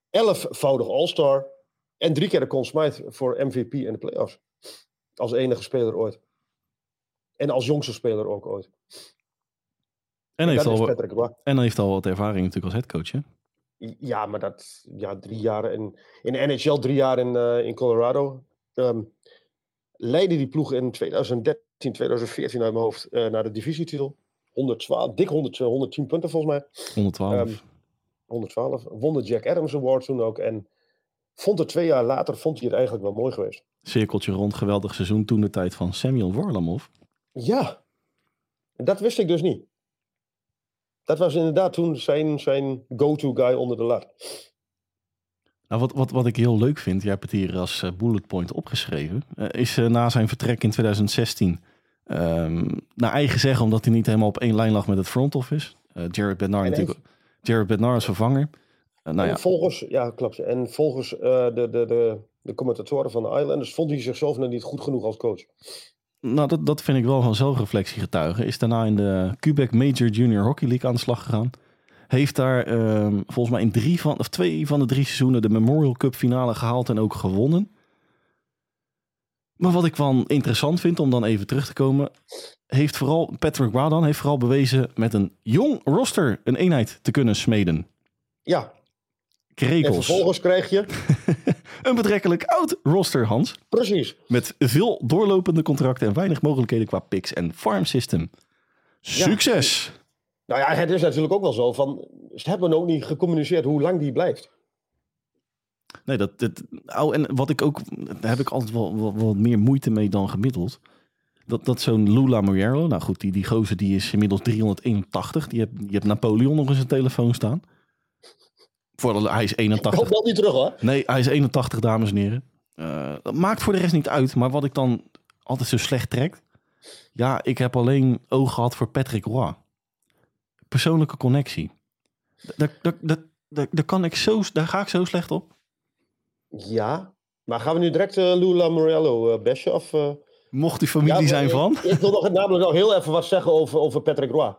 Elfvoudig All-Star. En drie keer de Conn Smythe voor MVP in de playoffs. Als enige speler ooit. En als jongste speler ook ooit. en heeft, dat is al, Patrick en hij heeft al wat ervaring natuurlijk als headcoach. Hè? Ja, maar dat... Ja, drie jaar in, in de NHL, drie jaar in, eh, in Colorado. Ehm leidde die ploeg in 2013, 2014 uit mijn hoofd eh, naar de divisietitel. 112, dik 100, 110 punten volgens mij. 112. Ehm, 112. Won de Jack Adams Award toen ook. En vond het twee jaar later vond hij het eigenlijk wel mooi geweest. Cirkeltje rond, geweldig seizoen toen de tijd van Samuel Warlamov. Ja, dat wist ik dus niet. Dat was inderdaad toen zijn, zijn go-to guy onder de lat. Nou, wat, wat, wat ik heel leuk vind, jij hebt het hier als eh, bullet point opgeschreven, eh, is eh, na zijn vertrek in 2016, ehm, naar eigen zeggen, omdat hij niet helemaal op één lijn lag met het front office. Eh, Jared Bednar natuurlijk. Jared Bednar als vervanger. Eh, nou en ja, volgens, ja, klopt. En volgens eh, de, de, de, de commentatoren van de Islanders vond hij zichzelf nog niet goed genoeg als coach. nou dat, dat vind ik wel van zelfreflectie getuigen. Is daarna in de Quebec Major Junior Hockey League aan de slag gegaan. Heeft daar ehm, volgens mij in drie van, of twee van de drie seizoenen de Memorial Cup finale gehaald en ook gewonnen. Maar wat ik wel interessant vind om dan even terug te komen, heeft vooral Patrick Wadan heeft vooral bewezen met een jong roster een eenheid te kunnen smeden. Ja, en Krekels. vervolgens krijg je, Een betrekkelijk oud roster, Hans. precies, Met veel doorlopende contracten en weinig mogelijkheden qua picks en farm system. Succes! Nou ja, het is natuurlijk ook wel zo van, ze hebben ook niet gecommuniceerd hoe lang die blijft. Nee, dat, dat, oh, en wat ik ook, daar heb ik altijd wel, wel, wel wat meer moeite mee dan gemiddeld. Dat, dat zo'n Lula Moriero, nou goed, die, die gozer die is inmiddels 381. Die hebt, die hebt Napoleon nog in zijn telefoon staan. Voor, hij is Ik hoop 81. wel niet terug hoor. Nee, hij is 81, dames en heren. Eh, dat maakt voor de rest niet uit. Maar wat ik dan altijd zo slecht trekt. Ja, ik heb alleen oog gehad voor Patrick Roy. Persoonlijke connectie. Daar, daar, daar, daar, daar kan ik zo, daar ga ik zo slecht op. Ja, maar gaan we nu direct uh, Lula Morello uh, bashen? Of, uh... Mocht die familie Ja, zijn ik- van. Ik, wil nog namelijk nog heel even wat zeggen over, over Patrick Roy.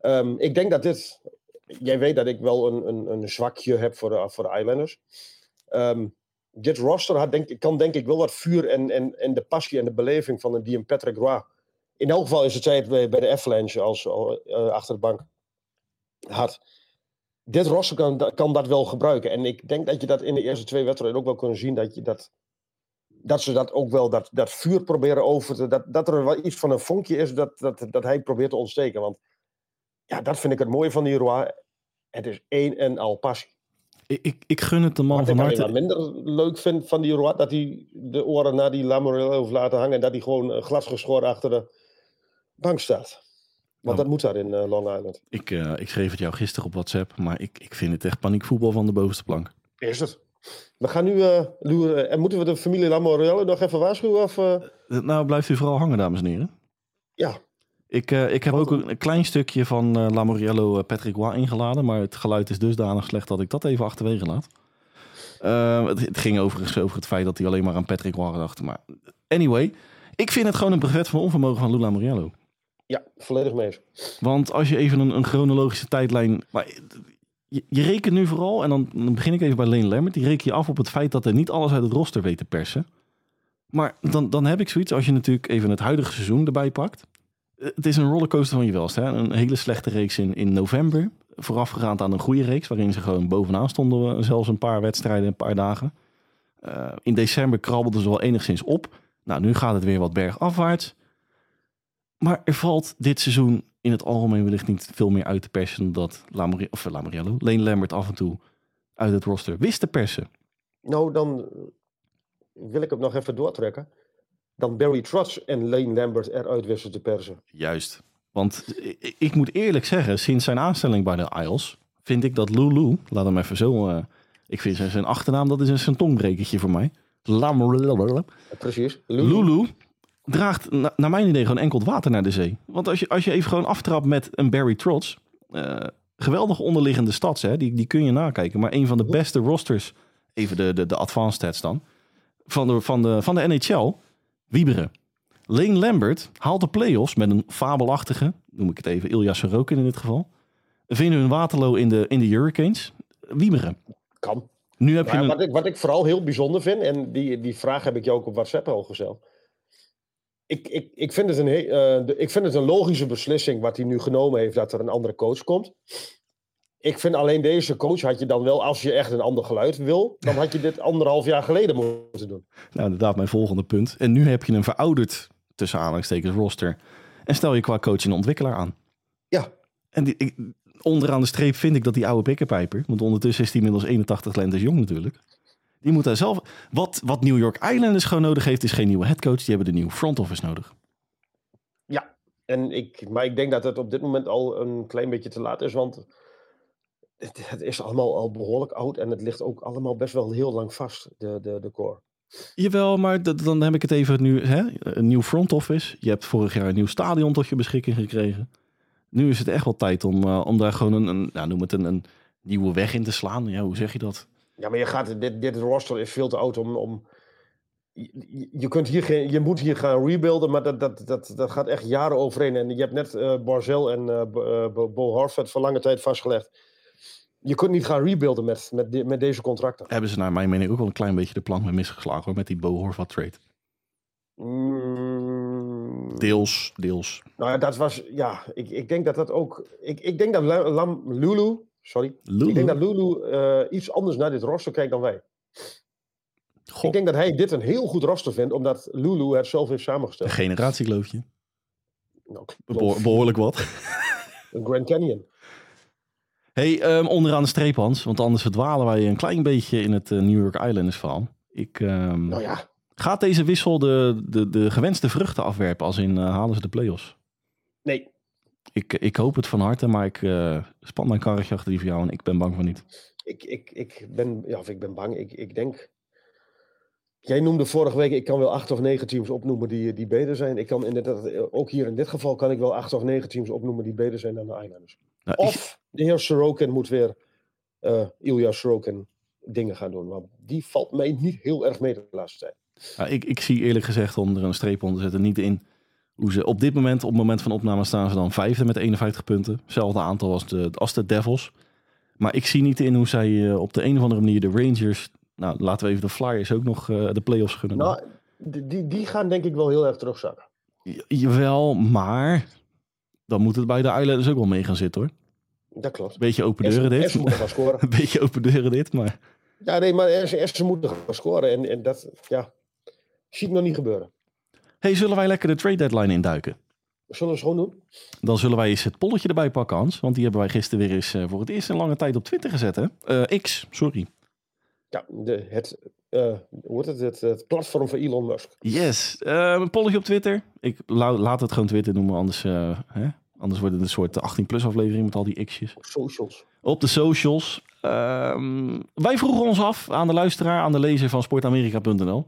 Ehm, ik denk dat dit... Jij weet dat ik wel een, een, een zwakje heb voor de, voor de Islanders. Ehm, dit roster had, denk, ik- kan denk ik wel wat vuur en, en, en de passie en de beleving van een die een Patrick Roy. In elk geval is het tijd bij, bij de Avalanche als al, eh, achter de bank had. Dit roster kan, kan dat wel gebruiken. En ik denk dat je dat in de eerste twee wedstrijden ook wel kunnen zien. Dat, je dat, dat ze dat ook wel, dat, dat vuur proberen over te... Dat, dat er wel iets van een vonkje is dat, dat, dat hij probeert te ontsteken. Want ja, dat vind ik het mooie van die Roy. Het is één en al passie. Ik, ik, ik gun het de man Wat van ik harte. maar minder leuk vind van die Roy, dat hij de oren naar die Lamorello heeft laten hangen. En dat hij gewoon glasgeschoren achter de, bank staat. Want Oh. dat moet daar in eh, Long Island. Ik, eh, ik schreef het jou gisteren op WhatsApp, maar ik, ik vind het echt paniekvoetbal van de bovenste plank. Is het? We gaan nu eh. En moeten we de familie Lamorello nog even waarschuwen? Of, Nou, blijft u vooral hangen, dames en heren. Ja, Ik, ik heb ook een, een klein stukje van Lamoriello Patrick Roy ingeladen, maar het geluid is dusdanig slecht dat ik dat even achterwege laat. Het, het ging overigens over het feit dat hij alleen maar aan Patrick Roy dacht. Maar anyway, ik vind het gewoon een brevet van onvermogen van Lula Moriello. Ja, volledig mee eens. Want als je even een, een chronologische tijdlijn. Maar je, rekent nu vooral, en dan, dan begin ik even bij Lane Lambert. Die reken je af op het feit dat hij niet alles uit het roster weet te persen. Maar dan, dan heb ik zoiets, als je natuurlijk even het huidige seizoen erbij pakt. Eh, Het is een rollercoaster van je welst. Hè? Een hele slechte reeks in, in november. Voorafgegaand aan een goede reeks, waarin ze gewoon bovenaan stonden. we Zelfs een paar wedstrijden, een paar dagen. Eh, in december krabbelden ze wel enigszins op. Nou, nu gaat het weer wat bergafwaarts. Maar er valt dit seizoen in het algemeen wellicht niet veel meer uit te persen dan dat Lamori of Lamoriello, Lane Lambert af en toe uit het roster wist te persen. Nou, dan eh, wil ik hem nog even doortrekken. Dan Barry Trotz en Lane Lambert eruit wisten te persen. Juist. Want ik, moet eerlijk zeggen, sinds zijn aanstelling bij de Isles vind ik dat Lulu, laat hem even zo, eh, ik vind zijn, zijn achternaam, dat is een zijn tongbrekertje voor mij. Lamoriello. Eh, Precies. Lulu. Lulu draagt na- naar mijn idee gewoon enkel het water naar de zee. Want als je, als je even gewoon aftrapt met een Barry Trotz. eh, geweldig onderliggende stats, hè, die, die kun je nakijken. Maar een van de beste rosters, even de, de, de advanced stats dan, van de, van de, van de NHL, Wieberen. Lane Lambert haalt de play-offs met een fabelachtige, noem ik het even, Ilya Sorokin in dit geval. Vinden hun Waterloo in de, in de Hurricanes. Wieberen. Kan. Nu heb je een... wat, ik, wat ik vooral heel bijzonder vind, en die, die vraag heb ik jou ook op WhatsApp al gesteld. Ik, ik, ik, vind het een de- ik vind het een logische beslissing wat hij nu genomen heeft dat er een andere coach komt. Ik vind alleen deze coach had je dan wel, als je echt een ander geluid wil, dan had je dit anderhalf jaar geleden moeten doen. Nou, inderdaad, mijn volgende punt. En nu heb je een verouderd, tussen aanhalingstekens, roster. En stel je qua coach een ontwikkelaar aan. Ja, En die, ik, onderaan de streep vind ik dat die oude bikkerpijper... want ondertussen is hij inmiddels 81 lentes jong natuurlijk... die moet daar zelf... Wat, wat New York Islanders gewoon nodig heeft, is geen nieuwe headcoach. Die hebben de nieuwe front office nodig. ja. En ik, maar ik denk dat het op dit moment al een klein beetje te laat is, want het, het is allemaal al behoorlijk oud en het ligt ook allemaal best wel heel lang vast, de, de, de core. Jawel, maar dat- dan heb ik het even nu... Hè? Een nieuw front office. Je hebt vorig jaar een nieuw stadion tot je beschikking gekregen. Nu is het echt wel tijd om, eh, om daar gewoon een, een nou, noem het een, een nieuwe weg in te slaan. Ja, hoe zeg je dat? Ja, maar je gaat, dit, dit roster is veel te oud om. om je, kunt hier geen, je moet hier gaan rebuilden, maar dat, dat, dat, dat gaat echt jaren overheen. En je hebt net eh Barzell en eh Bo- Horford voor lange tijd vastgelegd. Je kunt niet gaan rebuilden met, met, de- met deze contracten. hebben ze naar mijn mening ook wel een klein beetje de plank mee misgeslagen hoor, met die Bo Horvat trade. Mm, Deels, deels. nou ja, dat was. Ja, ik, ik denk dat dat ook. Ik, ik denk dat La- Lam, Lulu. Sorry. Lulu. Ik denk dat Lulu eh, iets anders naar dit roster kijkt dan wij. Goh, Ik denk dat hij dit een heel goed roster vindt, omdat Lulu het zelf heeft samengesteld. een generatiegeloofje. Nou, behoorlijk wat. een Grand Canyon. hey, ehm, onderaan de streep Hans, want anders verdwalen wij een klein beetje in het eh, New York Islanders verhaal. Ik, ehm, Nou ja, Gaat deze wissel de, de, de gewenste vruchten afwerpen als in eh, halen ze de play-offs? nee. Ik, ik hoop het van harte, maar ik eh, span mijn karretje achter die van jou en ik ben bang van niet. Ik, ik, ik ben, ja, of ik ben bang. Ik, ik denk. Jij noemde vorige week, ik kan wel acht of negen teams opnoemen die, die beter zijn. Ik kan inderdaad, eh, ook hier in dit geval kan ik wel acht of negen teams opnoemen die beter zijn dan de Islanders. Nou, ik- Of de heer Sorokin moet weer eh Ilya Sorokin dingen gaan doen. Want die valt mij niet heel erg mee de laatste tijd. Ja, ik, ik zie eerlijk gezegd, om er een streep onder te zetten, niet in hoe ze op dit moment, op het moment van opname, staan ze dan vijfde met 51 punten. Hetzelfde aantal als de, als de Devils. Maar ik zie niet in hoe zij eh, op de een of andere manier de Rangers, nou laten we even de Flyers ook nog eh, de playoffs gunnen. Nou, die, die, gaan denk ik wel heel erg terugzakken. Jawel, maar dan moet het bij de Islanders ook wel mee gaan zitten hoor. Dat klopt. Beetje open En deuren dit. ze moeten gaan scoren. Een beetje open deuren dit, maar Ja, nee, maar ze, en ze moeten gaan scoren. En, en dat, ja, zie ik nog niet gebeuren. Hey, zullen wij lekker de trade deadline induiken? Zullen we het gewoon doen? Dan zullen wij eens het polletje erbij pakken, Hans. Want die hebben wij gisteren weer eens eh, voor het eerst in lange tijd op Twitter gezet, hè? Eh, X, sorry. Ja, de, het, eh, hoe heet het, het, het platform van Elon Musk. Yes. Een polletje op Twitter. Ik la- laat het gewoon Twitter noemen, anders, hè? anders wordt het een soort 18-plus aflevering met al die x'jes. Socials. Op de socials. Ehm, wij vroegen ons af aan de luisteraar, aan de lezer van sportamerika.nl.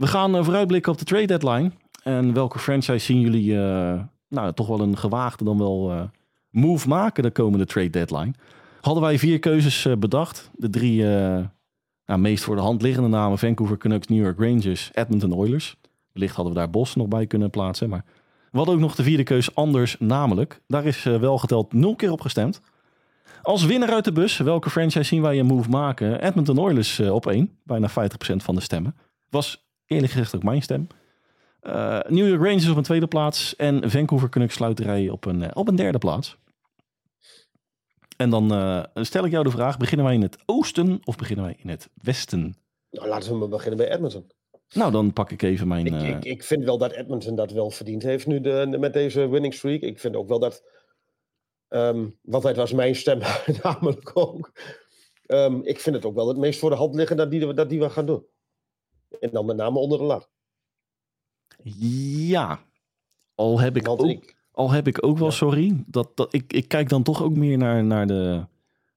We gaan eh, vooruitblikken op de trade deadline. En welke franchise zien jullie eh, nou, toch wel een gewaagde dan wel eh, move maken de komende trade deadline? Hadden wij vier keuzes bedacht. De drie nou, meest voor de hand liggende namen. Vancouver Canucks, New York Rangers, Edmonton Oilers. Wellicht hadden we daar Boston nog bij kunnen plaatsen. Maar we hadden ook nog de vierde keus anders namelijk. Daar is wel geteld nul keer op gestemd. Als winnaar uit de bus, welke franchise zien wij een move maken? Edmonton Oilers op één, bijna 50% van de stemmen. Was eerlijk gezegd ook mijn stem. Eh, New York Rangers op een tweede plaats en Vancouver Canucks sluiterij op een, eh, op een derde plaats. En dan eh, stel ik jou de vraag, beginnen wij in het oosten of beginnen wij in het westen? Nou, laten we maar beginnen bij Edmonton. Nou, dan pak ik even mijn... Ik, ik, ik vind wel dat Edmonton dat wel verdiend heeft nu de, met deze winning streak. Ik vind ook wel dat, ehm, want het was mijn stem namelijk ook. Ehm, ik vind het ook wel het meest voor de hand liggen dat die, dat die we gaan doen. En dan met name onder de lat. Ja, al heb ik Want ook... ik, Al heb ik ook wel, Ja. sorry, dat, dat, ik, ik kijk dan toch ook meer naar, naar de...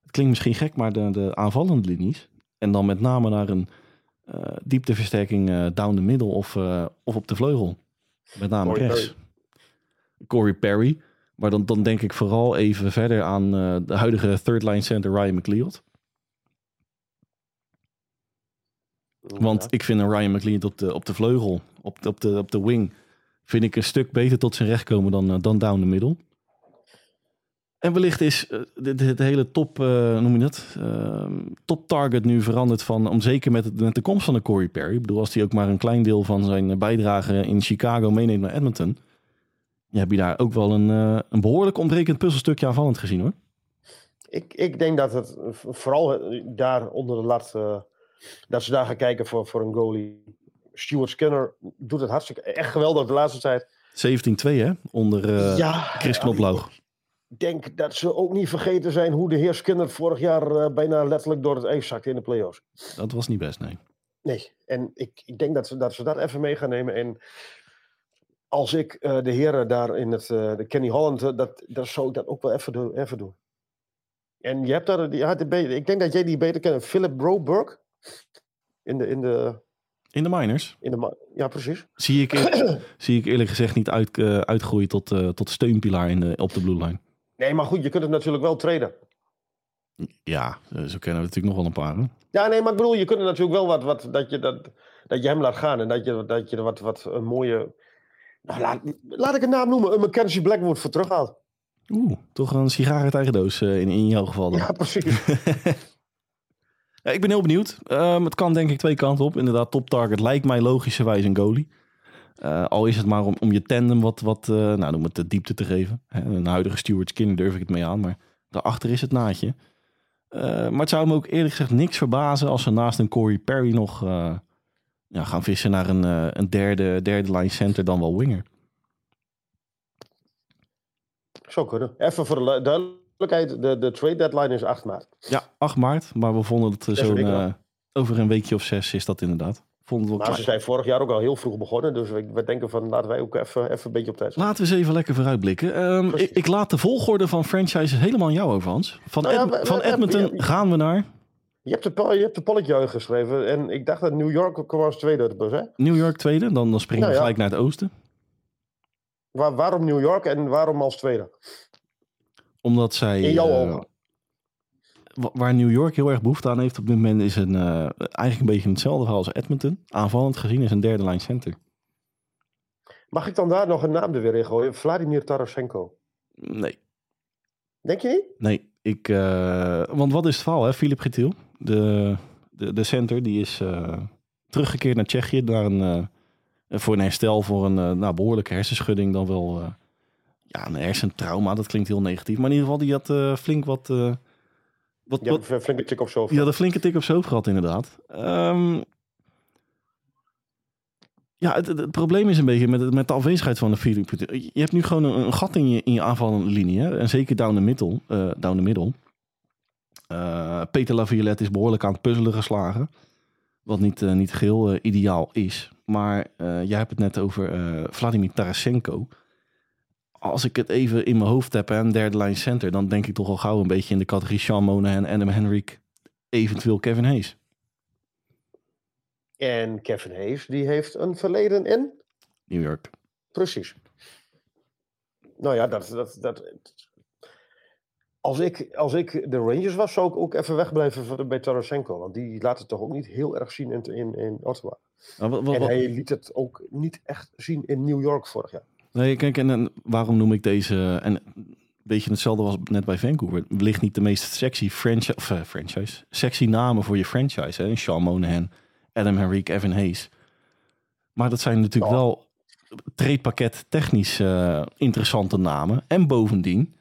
Het klinkt misschien gek, maar de, de aanvallende linies. En dan met name naar een eh, diepteversterking eh, down the middle of, eh, of op de vleugel. Met name Corey rechts. Corey Perry. Maar dan, dan denk ik vooral even verder aan de huidige third line center Ryan McLeod. Want ik vind een Ryan McLeod op de, op de vleugel, op de, op, de, op de wing, vind ik een stuk beter tot zijn recht komen dan, eh, dan down the middle. En wellicht is eh, de, de hele top, eh, noem je dat, Ehm, top target nu veranderd van, om zeker met, het, met de komst van de Corey Perry. Ik bedoel, als hij ook maar een klein deel van zijn eh, bijdrage in Chicago meeneemt naar Edmonton, ja, heb je daar ook wel een, eh, een behoorlijk ontbrekend puzzelstukje aanvallend gezien hoor. ik, ik denk dat het eh, vooral eh, daar onder de lat, eh, dat ze daar gaan kijken voor, voor een goalie. Stuart Skinner doet het hartstikke echt geweldig de laatste tijd. 17-2 hè, onder eh, ja, Chris Knoploog. Ik denk dat ze ook niet vergeten zijn hoe de heer Skinner vorig jaar eh, bijna letterlijk door het ijs zakte in de playoffs. Dat was niet best, nee. Nee, en ik, ik denk dat ze, dat ze dat even mee gaan nemen. En als ik eh, de heren daar in het, de Kenny Holland, dat, dat zou ik dat ook wel even, doen- even doen. En je hebt daar, die, ik denk dat jij die beter kent, Philip Broberg. In de, in de, In de minors. in de, ja precies. Zie ik, zie ik eerlijk gezegd niet uit, eh, uitgroeien tot, eh, tot steunpilaar in de, op de blue line. Nee, maar goed, je kunt het natuurlijk wel traden. Ja, eh, zo kennen we natuurlijk nog wel een paar. Hè? Ja, nee, maar ik bedoel, je kunt er natuurlijk wel wat, wat dat, je dat, dat je hem laat gaan en dat je, dat je er wat, wat een mooie, nou, laat, laat ik een naam noemen, een Mackenzie Blackwood voor terughaalt. Oeh, toch een sigaar uit eigen doos eh, in, in jouw geval dan. Ja, precies. Ja, ik ben heel benieuwd. Ehm, het kan denk ik twee kanten op. Inderdaad, top target lijkt mij logischerwijs een goalie. Eh, al is het maar om, om je tandem wat, wat eh, nou, noem het de diepte te geven. Hè, een huidige Stuart Skinner durf ik het mee aan, maar daarachter is het naadje. Eh, maar het zou me ook eerlijk gezegd niks verbazen als ze naast een Corey Perry nog ja, gaan vissen naar een, een derde, derde line center dan wel winger. Zou kunnen. Even voor de duidelijkheid, de, de trade deadline is 8 maart. Ja, 8 maart, maar we vonden het eh, zo'n eh, over een weekje of zes is dat inderdaad. Vonden we Maar ze zijn vorig jaar ook al heel vroeg begonnen, dus we, denken van laten wij ook even, even een beetje op tijd zijn. Laten we eens even lekker vooruitblikken. Precies. ik, ik laat de volgorde van franchises helemaal aan jou over, Hans. Van, Nou ja, van Edmonton gaan we naar Je hebt de, je hebt de polletje uitgeschreven en ik dacht dat New York kwam als tweede uit de bus, hè? New York tweede. Dan, dan springen we Nou gelijk naar het oosten. Waar, waarom New York en waarom als tweede? Omdat zij... In jouw eh, ogen. wa- waar New York heel erg behoefte aan heeft op dit moment... is een, eh, eigenlijk een beetje hetzelfde verhaal als Edmonton. Aanvallend gezien is een derde line center. Mag ik dan daar nog een naam er weer in gooien? Vladimir Tarasenko. Nee, Denk je niet? nee. Ik, eh, want wat is het verhaal, hè? Philip Getiel, de, de, de center, die is teruggekeerd naar Tsjechië... Naar een, voor een herstel voor een nou, behoorlijke hersenschudding. Dan wel ja, een hersentrauma, dat klinkt heel negatief. Maar in ieder geval, die had eh, flink wat... eh, wat, hebt een flinke tik op zo. die had een flinke tik op hoofd gehad, inderdaad. Ehm, ja, het, het, het probleem is een beetje met, met de afwezigheid van de Philip. Je hebt nu gewoon een, een gat in je, in je aanvallende linie. Hè? En zeker down the middle. eh, down the middle. Eh, Peter Laviolette is behoorlijk aan het puzzelen geslagen. Wat niet, niet geheel eh, ideaal is. Maar jij hebt het net over Vladimir Tarasenko. Als ik het even in mijn hoofd heb, hè, een derde lijn center... dan denk ik toch al gauw een beetje in de categorie Sean Monahan, Adam Henrik... eventueel Kevin Hayes. En Kevin Hayes, die heeft een verleden in. New York. Precies. Nou ja, dat, dat, dat, als, ik, als ik de Rangers was, zou ik ook even wegblijven bij Tarasenko. Want die laat het toch ook niet heel erg zien in, in, in Ottawa. Nou, wat- wat- En hij liet het ook niet echt zien in New York vorig jaar. Nee, kijk, en, en waarom noem ik deze... En een beetje hetzelfde was net bij Vancouver. Wellicht niet de meest sexy franchise, of, eh, franchise, sexy namen voor je franchise. Hè? Sean Monahan, Adam Henrique, Evan Hayes. Maar dat zijn natuurlijk wel treedpakket technisch eh, interessante namen. En bovendien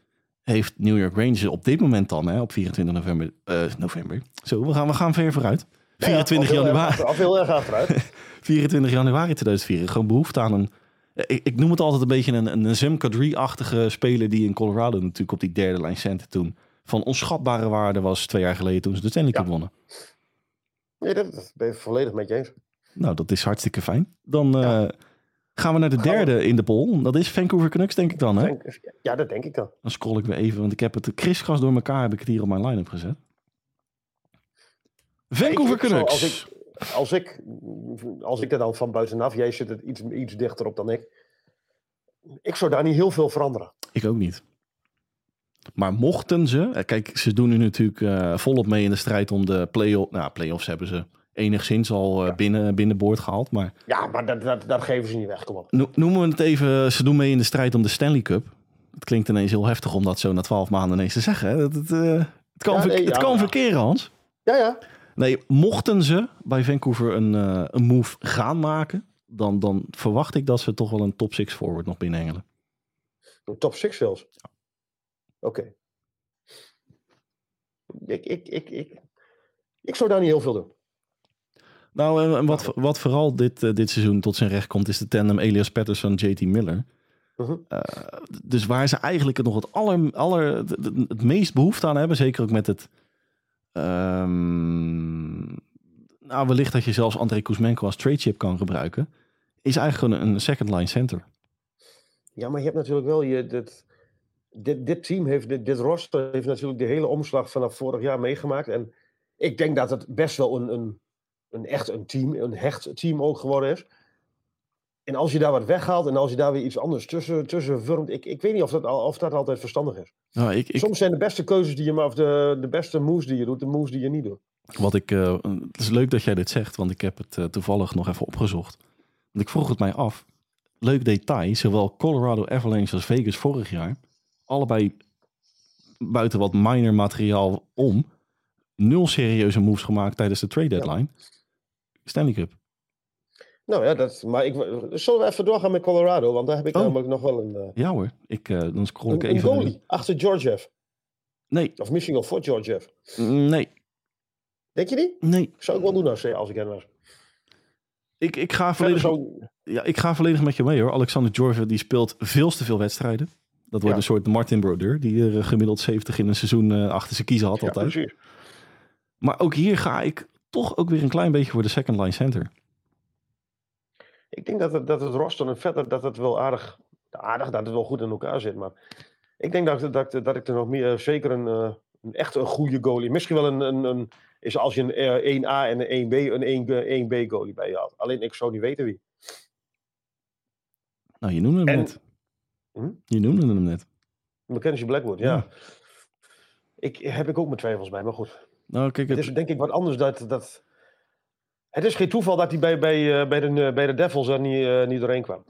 heeft New York Rangers op dit moment dan, hè, op 24 november, eh, november. Zo, we gaan, we gaan ver vooruit. 24 Ja, al heel erg januari. heel erg achteruit. 24 januari 2004. Gewoon behoefte aan een. Ik, ik noem het altijd een beetje een, een Zim Kadri-achtige speler die in Colorado natuurlijk op die derde lijn center toen van onschatbare waarde was twee jaar geleden toen ze de Stanley Cup Ja. wonnen. Nee, dat, ben ik volledig met je eens. Nou, dat is hartstikke fijn. Dan eh, gaan we naar de Gaan we- derde in de poll. Dat is Vancouver Canucks, denk ik dan. Hè? Ja, dat denk ik dan. Dan scroll ik weer even, want ik heb het kriskras door elkaar heb ik het hier op mijn line-up gezet. Vancouver Canucks. Als ik, als, ik, er dan van buitenaf, jij zit er iets, iets dichter op dan ik. Ik zou daar niet heel veel veranderen. Ik ook niet. Maar mochten ze, eh, kijk, ze doen nu natuurlijk eh, volop mee in de strijd om de play-off. Nou, play-offs hebben ze enigszins al eh, binnen, binnenboord gehaald. Maar Ja, maar dat, dat, dat geven ze niet weg. Kom op. no- noemen we het even, ze doen mee in de strijd om de Stanley Cup. Het klinkt ineens heel heftig om dat zo na twaalf maanden ineens te zeggen. hè. Het, het, het kan, Ja, het kan verkeren, Hans. Ja, ja. Nee, mochten ze bij Vancouver een, eh, een move gaan maken, dan, dan verwacht ik dat ze toch wel een top 6 forward nog binnenhengelen. Een top 6 zelfs. Oké. Ik, ik, ik, ik, ik zou daar niet heel veel doen. Nou, en- wat, wat vooral dit, eh, dit seizoen tot zijn recht komt, is de tandem Elias Patterson, JT Miller. Mhm. Eh, dus waar ze eigenlijk nog het, aller, aller, het meest behoefte aan hebben, zeker ook met het... ehm, nou, wellicht dat je zelfs André Kuzmenko als trade chip kan gebruiken, is eigenlijk gewoon een second line center. Ja, maar je hebt natuurlijk wel je. Dit, dit, dit team heeft, dit, dit roster heeft natuurlijk de hele omslag vanaf vorig jaar meegemaakt. En ik denk dat het best wel een, een, een echt een team, een hecht team ook geworden is. En als je daar wat weghaalt en als je daar weer iets anders tussen, tussen vormt, ik, ik weet niet of dat, of dat altijd verstandig is. Nou, ik, ik, Soms zijn de beste keuzes die je ma- of de, de beste moves die je doet, de moves die je niet doet. Wat ik, eh, het is leuk dat jij dit zegt, want ik heb het eh, toevallig nog even opgezocht. Want ik vroeg het mij af. Leuk detail, zowel Colorado Avalanche als Vegas vorig jaar, allebei buiten wat minor materiaal om, nul serieuze moves gemaakt tijdens de trade deadline. Stanley Cup. Nou ja, dat, maar ik, zullen we even doorgaan met Colorado? Want daar heb ik Oh. namelijk nog wel een, eh, Ja hoor, ik, eh, dan scroll ik een, een even. goalie achter Georgiev. Nee, Of misschien wel voor Georgiev. nee, Denk je niet? nee. Zou ik wel doen als, als ik hen was. Ik, ik, ga volledig, zo, ja, ik ga volledig met je mee hoor. Alexander George die speelt veel te veel wedstrijden. Dat wordt Ja. een soort Martin Brodeur, die er eh, gemiddeld 70 in een seizoen eh, achter zijn kiezen had ja, altijd. precies. Maar ook hier ga ik toch ook weer een klein beetje voor de second line center. Ik denk dat het, dat het roster en verder dat het wel aardig, aardig, dat het wel goed in elkaar zit. Maar ik denk dat, dat, dat ik er nog meer, zeker een, eh, een echt een goede goalie, misschien wel een, een, een is als je een eh, 1A en een 1B, een 1, 1B goalie bij je had. Alleen ik zou niet weten wie. Nou, je noemde hem En- net. Hm? Je noemde hem net. Mackenzie Blackwood, ja. Ja. Ik, heb ik ook mijn twijfels bij, maar goed. Nou, kijk, Het het, is denk ik wat anders dat... dat het is geen toeval dat hij bij, bij, eh, bij, de, bij de Devils er niet, eh, niet doorheen kwam.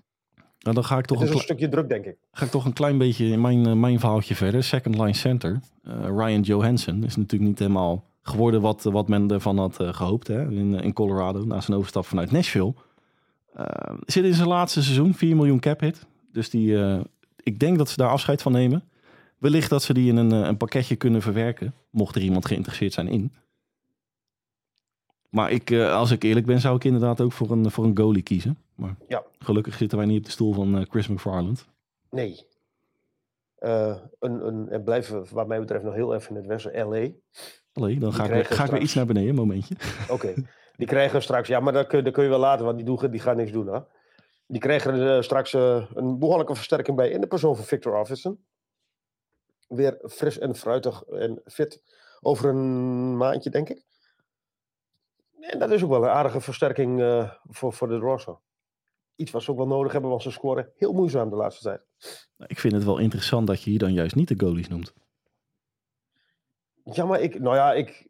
nou, dan ga ik, toch Het is een stukje druk, denk ik. ga ik toch een klein beetje in mijn, eh, mijn verhaaltje verder. Second line center. Eh, Ryan Johansson is natuurlijk niet helemaal geworden wat, wat men ervan had eh, gehoopt hè, in, in Colorado. Na zijn overstap vanuit Nashville. Eh, zit in zijn laatste seizoen, 4 miljoen cap hit. Dus die, eh, ik denk dat ze daar afscheid van nemen. Wellicht dat ze die in een, eh, een pakketje kunnen verwerken. Mocht er iemand geïnteresseerd zijn in. Maar ik, eh, als ik eerlijk ben, zou ik inderdaad ook voor een, voor een goalie kiezen. Maar Ja. gelukkig zitten wij niet op de stoel van eh, Chris McFarland. Nee. Eh, een, een, en blijven wat mij betreft nog heel even in het westen, LA. Allee, dan ga ik, weer, ga ik weer iets naar beneden, een momentje. Oké, die krijgen straks, ja, maar dat kun, dat kun je wel laten, want die, doen, die gaan niks doen. Hè? Die krijgen straks een behoorlijke versterking bij in de persoon van Victor Arvidsson. Weer fris en fruitig en fit over een maandje, denk ik. En dat is ook wel een aardige versterking eh, voor, voor de roster. Iets wat ze ook wel nodig hebben, want ze scoren heel moeizaam de laatste tijd. Nou, Ik vind het wel interessant dat je hier dan juist niet de goalies noemt. Ja, maar ik, nou ja, ik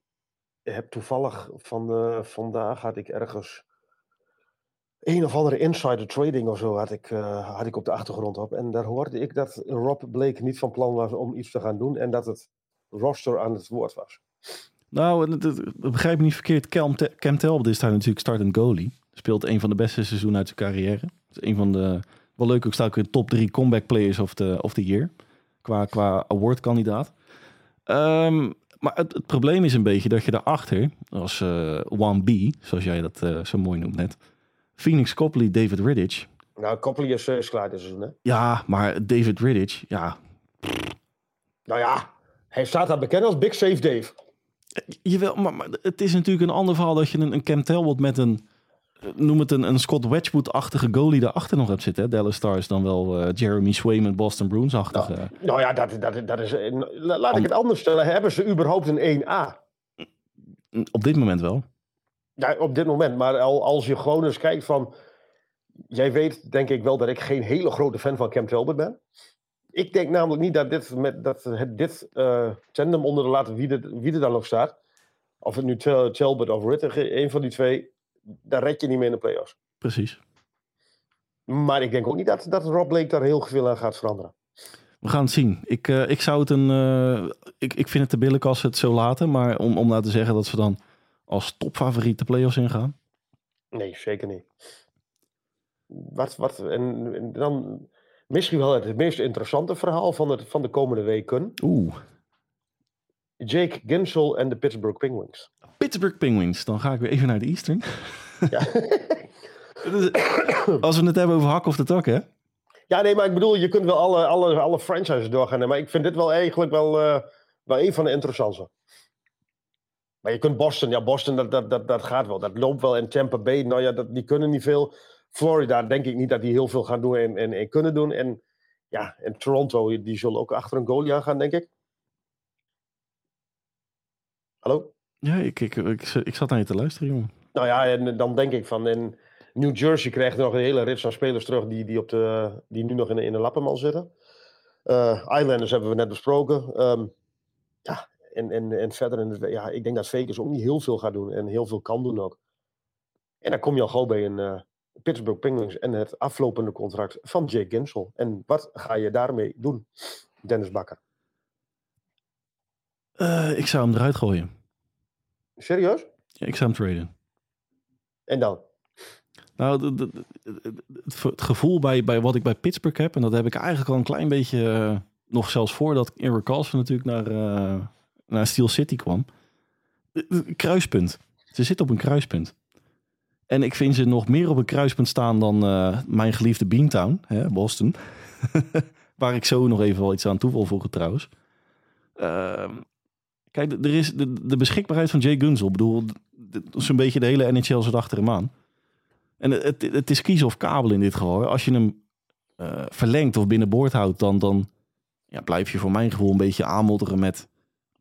heb toevallig van, eh, vandaag had ik ergens een of andere insider trading of zo had ik, eh, had ik op de achtergrond op. En daar hoorde ik dat Rob Blake niet van plan was om iets te gaan doen en dat het roster aan het woord was. Nou, begrijp me niet verkeerd. Cam, Talbot is daar natuurlijk startend goalie. Speelt een van de beste seizoenen uit zijn carrière. Is een van de, wel leuk ook, staat ook in top drie comeback players of the, of the year. Qua, qua awardkandidaat. Ehm, maar het, het probleem is een beetje dat je daarachter, als eh 1B, zoals jij dat eh, zo mooi noemt net. Phoenix Copley, David Riddich. Nou, Copley is, eh, is klaar dit seizoen, hè? Ja, maar David Riddich, ja, Nou ja, hij staat daar bekend als Big Save Dave. Jawel, maar, maar het is natuurlijk een ander verhaal dat je een, een Cam Talbot met een, noem het een, een Scott Wedgwood-achtige goalie daarachter nog hebt zitten. Hè? Dallas Stars dan wel eh, Jeremy Swayman, Boston Bruins-achtige. Nou ja, dat, dat, dat is. eh, la- Laat ik het anders stellen. Hebben ze überhaupt een 1A? Op dit moment wel. Ja, op dit moment. Maar al, als je gewoon eens kijkt van... Jij weet denk ik wel dat ik geen hele grote fan van Cam Talbot ben. Ik denk namelijk niet dat dit, met, dat het, dit eh, tandem onder de laten wie er, wie er dan ook staat. Of het nu Talbot of Ritter, een van die twee. Daar red je niet mee in de playoffs. Precies. Maar ik denk ook niet dat, dat Rob Blake daar heel veel aan gaat veranderen. We gaan het zien. Ik, eh, ik zou het een. eh, ik, ik vind het te billig als ze het zo laten. Maar om, om nou te zeggen dat ze dan als topfavoriet de playoffs ingaan. Nee, zeker niet. Wat, wat, en, en dan misschien wel het meest interessante verhaal van, het, van de komende weken. Oeh. Jake Ginsel en de Pittsburgh Penguins. Pittsburgh Penguins. Dan ga ik weer even naar de Eastern. Ja. Als we het hebben over hak of de tak, hè? ja, nee, maar ik bedoel, je kunt wel alle, alle, alle franchises doorgaan. Maar ik vind dit wel eigenlijk wel, eh, wel een van de interessantste. Maar je kunt Boston, ja, Boston, dat, dat, dat, dat gaat wel. Dat loopt wel. En Tampa Bay, nou ja, dat, die kunnen niet veel. Florida, denk ik niet dat die heel veel gaan doen en, en, en kunnen doen. En ja, en Toronto, die zullen ook achter een goalie aan gaan, denk ik. Hallo? Ja, ik, ik, ik, ik zat naar je te luisteren, jongen. Nou ja, en dan denk ik van in New Jersey krijgt nog een hele rits aan spelers terug die, die, op de, die nu nog in, de- in de lappenmal zitten. Eh Islanders hebben we net besproken. Ehm, ja, en, en, en verder, in het, ja, ik denk dat Vegas ook niet heel veel gaat doen en heel veel kan doen ook. En dan kom je al gauw bij een eh, Pittsburgh Penguins en het aflopende contract van Jake Ginsel. En wat ga je daarmee doen, Dennis Bakker? Eh, ik zou hem eruit gooien. Serieus? Ja, ik zou hem traden. En dan? Nou, het, gevoel bij, bij wat ik bij Pittsburgh heb, en dat heb ik eigenlijk al een klein beetje, eh, nog zelfs voordat Eric Carlson natuurlijk naar, eh, naar Steel City kwam. Kruispunt. Ze zitten op een kruispunt. En ik vind ze nog meer op een kruispunt staan dan eh, mijn geliefde Beantown, hè, Boston. Waar ik zo nog even wel iets aan toe wil voegen trouwens. Ehm, kijk, er is de, de beschikbaarheid van Jay Gunsel. Ik bedoel, zo'n beetje de hele NHL zit achter hem aan. En het, het, het is kiezen of kabel in dit geval. Als je hem eh, verlengt of binnenboord houdt, dan, dan ja, blijf je voor mijn gevoel een beetje aanmodderen met...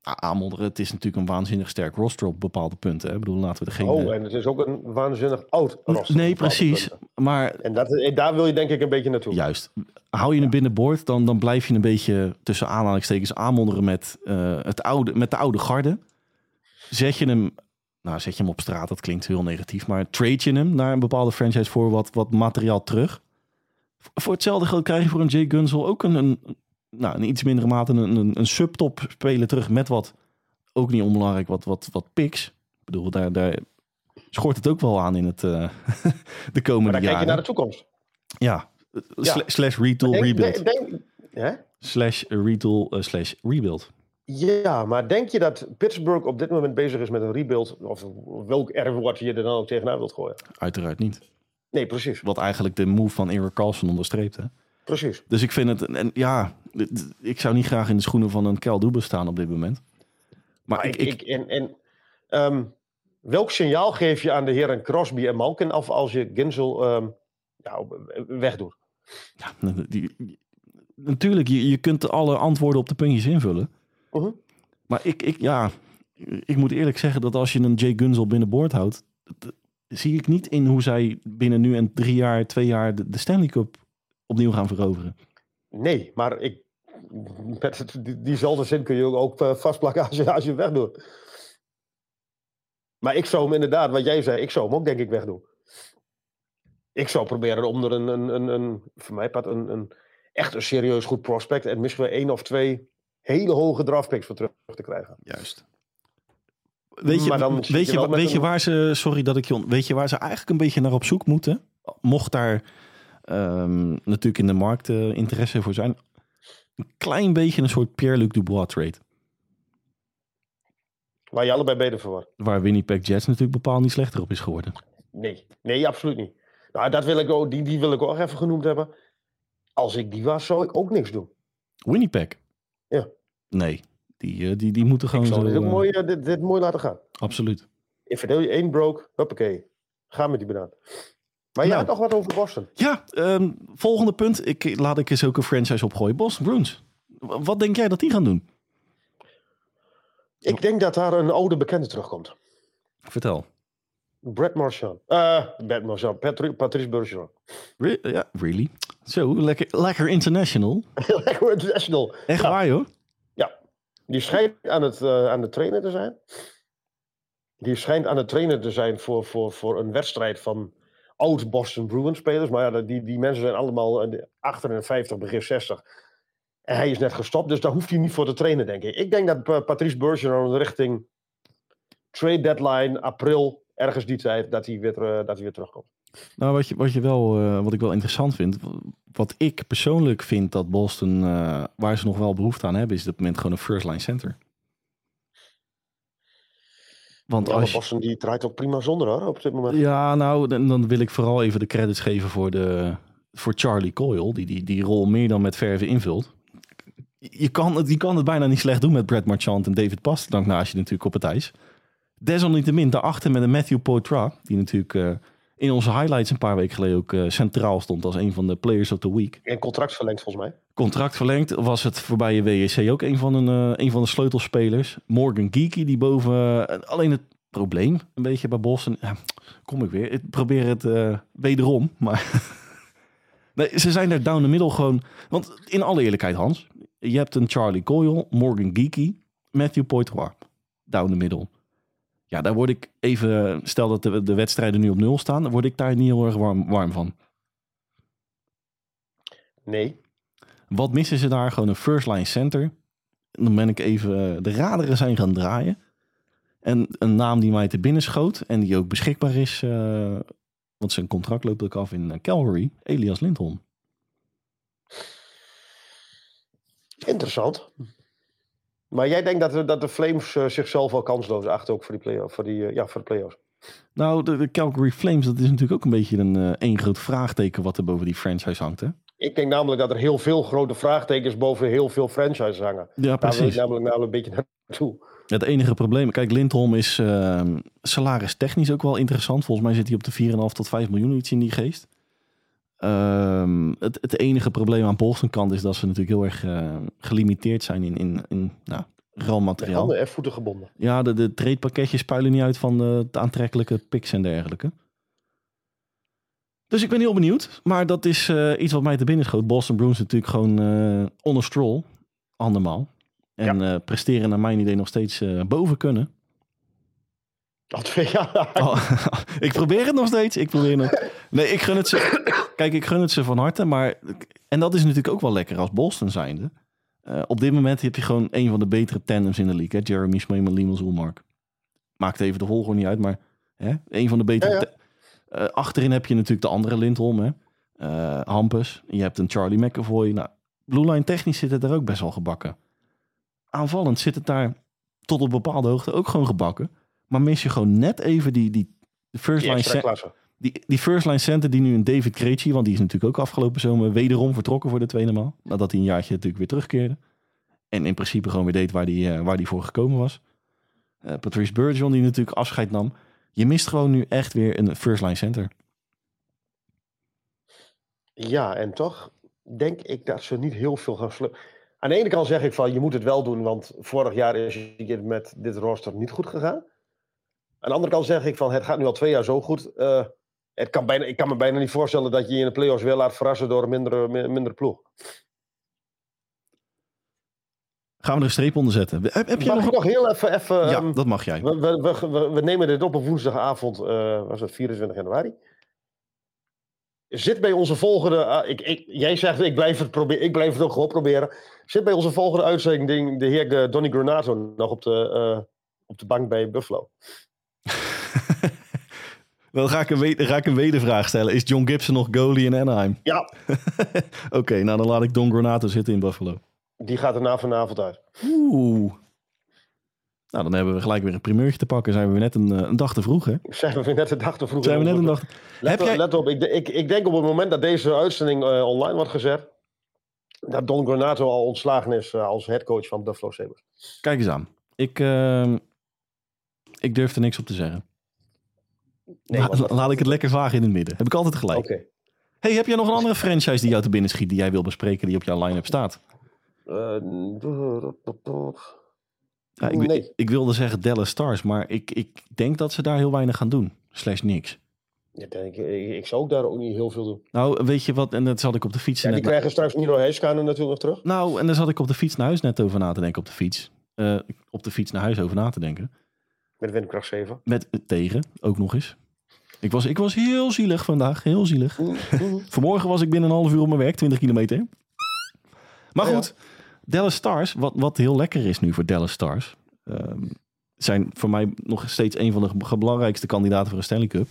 Aanmodderen, het is natuurlijk een waanzinnig sterk roster op bepaalde punten. Hè? Ik bedoel, laten we er geen... Oh, en het is ook een waanzinnig oud roster. nee, precies. punten. Maar En dat, eh, daar wil je denk ik een beetje naartoe. Juist. Hou je hem binnenboord, dan, dan blijf je een beetje tussen aanhalingstekens aanmodderen met, eh, het oude, met de oude garde. Zet je hem, nou zet je hem op straat, dat klinkt heel negatief, maar trade je hem naar een bepaalde franchise voor wat, wat materiaal terug. Voor hetzelfde geld krijg je voor een Jay Gunsel ook een, een, nou, in iets mindere mate een, een, een subtop speler terug met wat, ook niet onbelangrijk, wat, wat, wat picks. Ik bedoel, daar, daar schort het ook wel aan in het, eh, de komende Maar dan kijk jaren. je naar de toekomst. Ja, Sla- slash retool Denk- rebuild. denk- denk- hè? Slash retool eh, slash rebuild. Ja, maar denk je dat Pittsburgh op dit moment bezig is met een rebuild? Of welk R-woord je er dan ook tegenaan wilt gooien? Uiteraard niet. Nee, precies. Wat eigenlijk de move van Eric Carlson onderstreept. Hè? Precies. Dus ik vind het, en ja, ik zou niet graag in de schoenen van een Kel Dubas staan op dit moment. Maar, Maar ik, ik, en, en, ehm, welk signaal geef je aan de heren Crosby en Malkin af als je Ginsel ehm nou, wegdoet? ja, die, die- natuurlijk, je, je kunt alle antwoorden op de puntjes invullen. Mhm. Maar ik, ik, ja, ik moet eerlijk zeggen dat als je een Jay Gunzel binnenboord houdt, d- zie ik niet in hoe zij binnen nu en drie jaar, twee jaar de, de Stanley Cup opnieuw gaan veroveren. Nee, maar ik, met die, diezelfde zin kun je ook, eh, vastplakken als je, als je wegdoet. Maar ik zou hem inderdaad, wat jij zei, ik zou hem ook denk ik wegdoen. Ik zou proberen om er een, een, een, een voor mij een, een echt een serieus goed prospect en misschien wel één of twee hele hoge draftpicks voor terug te krijgen. Juist. Weet je, weet je weet je waar ze, sorry dat ik je, on- weet je waar ze eigenlijk een beetje naar op zoek moeten? Mocht daar ehm, natuurlijk in de markt eh, interesse voor zijn. Een klein beetje een soort Pierre-Luc Dubois trade. Waar je allebei beter voor wordt. Waar Winnipeg Jets natuurlijk bepaald niet slechter op is geworden. Nee, nee, absoluut niet. Nou, dat wil ik ook, die, die wil ik ook even genoemd hebben. Als ik die was, zou ik ook niks doen. Winnipeg? Ja. Nee, die, eh, die, die moeten Ik gewoon zou zo... dit, ook eh, mooi, dit, dit mooi laten gaan. absoluut. In verdeel je één broke, huppakee. Ga met die banaan. Maar jij Nou. had nog wat over Boston. Ja, ehm, volgende punt. Ik, laat ik eens ook een franchise opgooien. Boston Bruins. Wat denk jij dat die gaan doen? Ik denk dat daar een oude bekende terugkomt. Vertel. Brett Marchand. Eh, Brett Marchand. Patri- Patrice Bergeron. Re- ja, really? Zo, lekker, lekker international. Lekker international. Echt Ja. waar, joh? Ja. Die schijnt aan het, eh, aan het trainen te zijn. Die schijnt aan het trainen te zijn voor, voor, voor een wedstrijd van oud Boston Bruins spelers. Maar ja, die, die mensen zijn allemaal in de 58, begin 60. En hij is net gestopt, dus daar hoeft hij niet voor te trainen, denk ik. Ik denk dat Patrice Bergeron richting trade deadline, april, ergens die tijd, dat hij weer, eh, dat hij weer terugkomt. Nou, wat, je, wat, je wel, eh, wat ik wel interessant vind, wat ik persoonlijk vind dat Boston, eh, waar ze nog wel behoefte aan hebben, is op dit moment gewoon een first line center. Want Ja, als die draait ook prima zonder hoor, op dit moment. ja, nou, dan, dan wil ik vooral even de credits geven voor, de, voor Charlie Coyle, die, die die rol meer dan met verven invult. Je kan, het, je kan het bijna niet slecht doen met Brad Marchand en David Pasternak naast je natuurlijk op het ijs. Desalniettemin, daarachter met een Matthew Poitras, die natuurlijk eh, in onze highlights een paar weken geleden ook eh, centraal stond als een van de players of the week. En contract verlengd volgens mij. Contract verlengd, was het voorbije WEC ook een van, een, eh, een van de sleutelspelers. Morgan Geeky, die boven... eh, alleen het probleem een beetje bij. Ja, kom ik weer. Ik probeer het eh, wederom, maar... nee, ze zijn daar down the middle gewoon... Want in alle eerlijkheid, Hans... Je hebt een Charlie Coyle, Morgan Geeky, Matthew Poitras. Down the middle. Ja, daar word ik even... Stel dat de, de wedstrijden nu op nul staan... dan word ik daar niet heel erg warm, warm van. Nee. Wat missen ze daar? Gewoon een first line center. Dan ben ik even eh, de raderen zijn gaan draaien. En een naam die mij te binnen schoot en die ook beschikbaar is, eh, want zijn contract loopt ook af in eh, Calgary, Elias Lindholm. Interessant. Maar jij denkt dat de, dat de Flames zichzelf wel kansloos achten ook voor die play voor die, eh, ja, voor de play-offs. Nou, de, de Calgary Flames, dat is natuurlijk ook een beetje een één groot vraagteken wat er boven die franchise hangt. Hè? Ik denk namelijk dat er heel veel grote vraagtekens boven heel veel franchises hangen. Ja, Daar wil ik precies. namelijk, namelijk een beetje naartoe. Het enige probleem, kijk, Lindholm is eh, salaris technisch ook wel interessant. Volgens mij zit hij op de 4,5 tot 5 miljoen, iets in die geest. Ehm, het, het enige probleem aan Boston kant is dat ze natuurlijk heel erg eh, gelimiteerd zijn in, in, in nou, handen en voeten gebonden. Ja, de, de tradepakketjes puilen niet uit van de, de aantrekkelijke picks en dergelijke. Dus ik ben heel benieuwd. Maar dat is eh, iets wat mij te binnen schoot. Boston Bruins natuurlijk gewoon eh on a stroll. Andermaal. En eh, presteren naar mijn idee nog steeds boven kunnen. Dat vind ja. Oh, ik probeer het nog steeds. Ik probeer nog... Nee, ik gun het ze. Kijk, ik gun het ze van harte. Maar. En dat is natuurlijk ook wel lekker als Boston zijnde. Op dit moment heb je gewoon een van de betere tandems in de league. Hè? Jeremy Swayman, Linus Ulmark. Maakt even de volgorde niet uit, maar hè? een van de betere. Ja, Eh, achterin heb je natuurlijk de andere Lindholm, hè? Eh, Hampus. Je hebt een Charlie McAvoy. Nou, Blue Line technisch zit het er ook best wel gebakken. Aanvallend zit het daar tot op bepaalde hoogte ook gewoon gebakken. Maar mis je gewoon net even die, die first Die line die, die first line center die nu een David Krejci, want die is natuurlijk ook afgelopen zomer wederom vertrokken voor de tweede maal. Nadat hij een jaartje natuurlijk weer terugkeerde. En in principe gewoon weer deed waar hij waar die voor gekomen was. Eh, Patrice Bergeron die natuurlijk afscheid nam. Je mist gewoon nu echt weer een first line center. Ja, en toch denk ik dat ze niet heel veel gaan sluiten. Aan de ene kant zeg ik van je moet het wel doen, want vorig jaar is het met dit roster niet goed gegaan. Aan de andere kant zeg ik van het gaat nu al twee jaar zo goed. eh, het kan bijna, ik kan me bijna niet voorstellen dat je je in de playoffs weer laat verrassen door een mindere, mi- mindere ploeg. Gaan we er een streep onder zetten? Heb, heb je Mag nog... ik nog heel even... even Ja, ehm, dat mag jij. we, we, we, nemen dit op op woensdagavond, eh, was het 24 januari. Zit bij onze volgende... ah, ik, ik, jij zegt ik blijf, het proberen, ik blijf het ook gewoon proberen. Zit bij onze volgende uitzending de, de heer eh, Donny Granato nog op de, eh, op de bank bij Buffalo? Dan ga ik, een ga ik een wedervraag stellen. Is John Gibson nog goalie in Anaheim? Ja, Oké, nou dan laat ik Don Granato zitten in Buffalo. Die gaat er na vanavond uit. Oeh. Nou, dan hebben we gelijk weer een primeurtje te pakken. Zijn we weer net een, eh, een dag te vroeg, hè? Zijn we weer net de dag te vroeg. Zijn we net een dag... Let, Heb op, jij... let op, ik, ik, ik denk op het moment dat deze uitzending eh, online wordt gezet, dat Don Granato al ontslagen is eh, als headcoach van Buffalo Sabres. Kijk eens aan. Ik, ehm, ik durf er niks op te zeggen. Nee, La- laat ik het lekker vaag in het midden. Heb ik altijd gelijk. Oké. Hey, heb jij nog een andere franchise die jou te binnen schiet... die jij wil bespreken, die op jouw line-up staat? Eh, Ja, ik, Nee. ik, wilde zeggen Dallas Stars, maar ik, ik denk dat ze daar heel weinig gaan doen. Slash niks. Ja, denk ik, ik, ik zou ook daar ook niet heel veel doen. Nou, weet je wat? En dat zat ik op de fiets. Ja, die krijgen straks Nino Heiskanen natuurlijk nog terug. Nou, en daar zat ik op de fiets naar huis net over na te denken op de fiets. Eh, op de fiets naar huis over na te denken. Met windkracht 7. Met eh, tegen, ook nog eens. Ik was, ik was heel zielig vandaag, heel zielig. Vanmorgen was ik binnen een half uur op mijn werk, 20 kilometer. Maar Ja, ja. Dallas Stars, wat, wat heel lekker is nu voor Dallas Stars, ehm, zijn voor mij nog steeds een van de belangrijkste kandidaten voor een Stanley Cup.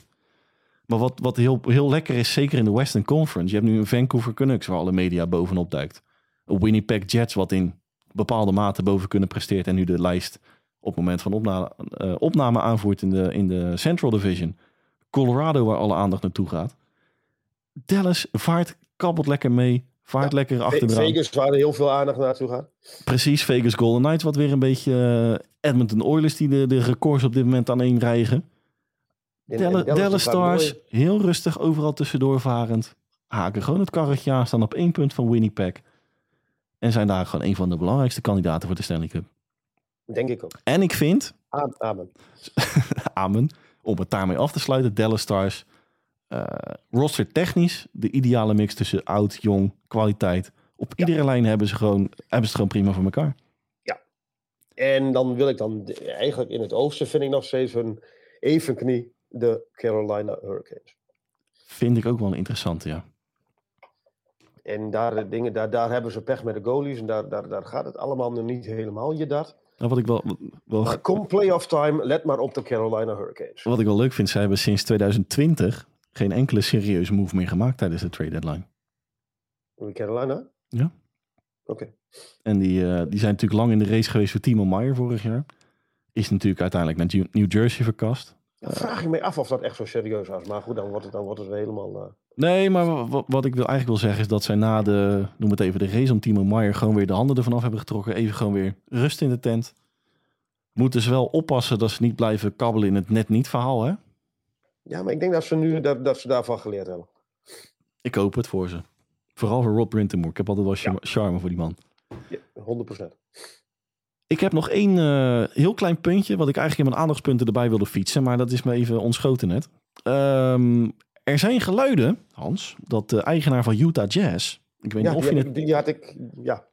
Maar wat, wat heel, heel lekker is, zeker in de Western Conference, je hebt nu een Vancouver Canucks waar alle media bovenop duikt. Een Winnipeg Jets wat in bepaalde mate boven kunnen presteert en nu de lijst op het moment van opname, eh, opname aanvoert in de, in de Central Division. Colorado waar alle aandacht naartoe gaat. Dallas vaart kabbelt lekker mee, vaart lekker achteraan. Vegas waar er heel veel aandacht naartoe gaat. Precies, Vegas Golden Knights wat weer een beetje eh, Edmonton Oilers die de, de records op dit moment aan één rijgen. Dallas, Stars, heel rustig overal tussendoor varend. Haken gewoon het karretje aan, staan op één punt van Winnipeg. En zijn daar gewoon een van de belangrijkste kandidaten voor de Stanley Cup. Denk ik ook. En ik vind, Am- Amen. amen, om het daarmee af te sluiten, Dallas Stars, eh roster technisch, de ideale mix tussen oud, jong, kwaliteit. Op iedere lijn hebben ze, gewoon, hebben ze het gewoon prima voor elkaar. En dan wil ik dan eigenlijk in het oosten vind ik nog steeds een evenknie de Carolina Hurricanes. Vind ik ook wel een interessante, ja. En daar, de dingen, daar, daar hebben ze pech met de goalies. En daar, daar, daar gaat het allemaal nog niet helemaal je dat. Nou, wat, ik wel, wel, Maar kom playoff time, let maar op de Carolina Hurricanes. wat ik wel leuk vind, zij hebben sinds 2020 geen enkele serieuze move meer gemaakt tijdens de trade deadline. De Carolina? Ja. Oké. En die, eh, die zijn natuurlijk lang in de race geweest voor Timo Meyer vorig jaar. Is natuurlijk uiteindelijk naar New- Jersey verkast. Dan vraag ik me af of dat echt zo serieus was. Maar goed, dan wordt het, dan wordt het helemaal... eh, Nee, maar wa- wa- wat ik wil, eigenlijk wil zeggen is dat zij na de, noem het even, de race om Timo Meyer gewoon weer de handen ervan af hebben getrokken. Even gewoon weer rust in de tent. Moeten ze wel oppassen dat ze niet blijven kabbelen in het net niet verhaal, hè? Ja, maar ik denk dat ze nu dat, dat ze daarvan geleerd hebben. Ik hoop het voor ze. Vooral voor Rod Brintemoor. Ik heb altijd wel charme, charme voor die man. Ja, 100%. Ik heb nog één eh, heel klein puntje, wat ik eigenlijk in mijn aandachtspunten erbij wilde fietsen, maar dat is me even ontschoten net. Ehm, er zijn geluiden, Hans, dat de eigenaar van Utah Jazz, ik weet Ja, niet of die, je het, die had ik... Ja,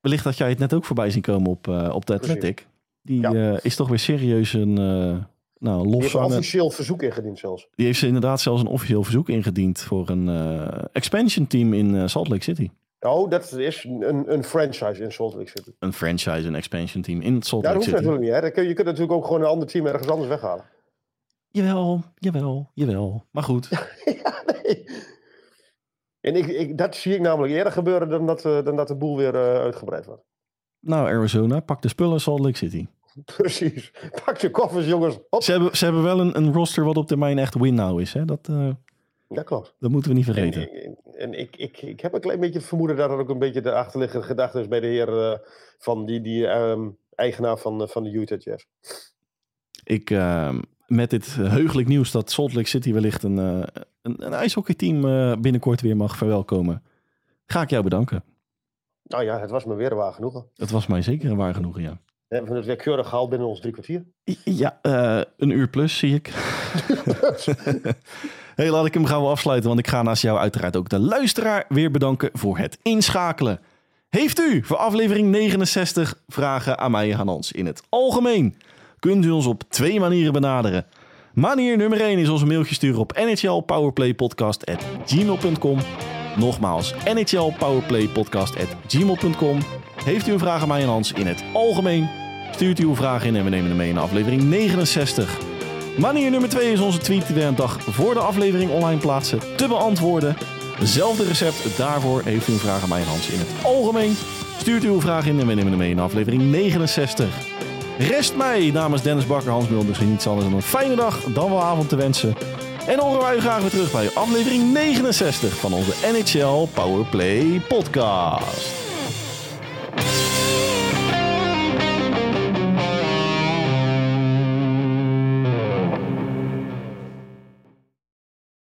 wellicht dat jij het net ook voorbij zien komen op, eh, op de Precies. Athletic. Die Ja. eh, is toch weer serieus een, nou, een die heeft een lofzanger. officieel verzoek ingediend zelfs. Die heeft ze inderdaad zelfs een officieel verzoek ingediend voor een eh, expansion team in eh, Salt Lake City. Oh, dat is een, een franchise in Salt Lake City. Een franchise, een expansion team in Salt Ja, Lake dat hoeft City. natuurlijk niet. Hè? Dat kun, je kunt natuurlijk ook gewoon een ander team ergens anders weghalen. Jawel, jawel, jawel. Maar goed. ja, nee. En ik, ik, dat zie ik namelijk eerder gebeuren dan dat, eh, dan dat de boel weer eh, uitgebreid wordt. Nou, Arizona, pak de spullen Salt Lake City. Precies. Pak je koffers, jongens. Ze hebben, ze hebben wel een, een roster wat op termijn echt win-now is. Hè? Dat, eh, Ja, klopt. dat moeten we niet En, vergeten. en- en ik, ik, ik heb een klein beetje het vermoeden dat dat ook een beetje de achterliggende gedachte is bij de heer eh, van die, die ehm, eigenaar van, eh, van de Utah Jazz. ik, uh, met dit heugelijk nieuws dat Salt Lake City wellicht een, een, een ijshockeyteam binnenkort weer mag verwelkomen, ga ik jou bedanken. Nou ja, het was me weer een waar genoegen. Het was mij zeker een waar genoegen, ja. We hebben het weer keurig gehaald binnen ons drie kwartier. Ja, een uur plus zie ik. hey, laat ik hem gauw afsluiten, want ik ga naast jou uiteraard ook de luisteraar weer bedanken voor het inschakelen. Heeft u voor aflevering 69 vragen aan mij en Hans in het algemeen? Kunt u ons op twee manieren benaderen. Manier nummer 1 is ons mailtje sturen op nhlpowerplaypodcast.gmail.com Nogmaals, nhlpowerplaypodcast.gmail.com Heeft u een vraag aan mij en Hans in het algemeen? Stuurt uw vraag in en we nemen hem mee in aflevering 69. Manier nummer 2 is onze tweet die we een dag voor de aflevering online plaatsen te beantwoorden. Hetzelfde recept daarvoor heeft u een vraag aan mij en Hans in het algemeen. Stuurt uw vraag in en we nemen hem mee in aflevering 69. Rest mij namens Dennis Bakker, Hans Mulders en niets anders dan een fijne dag, dan wel avond te wensen. En horen wij u graag weer terug bij aflevering 69 van onze NHL Powerplay podcast.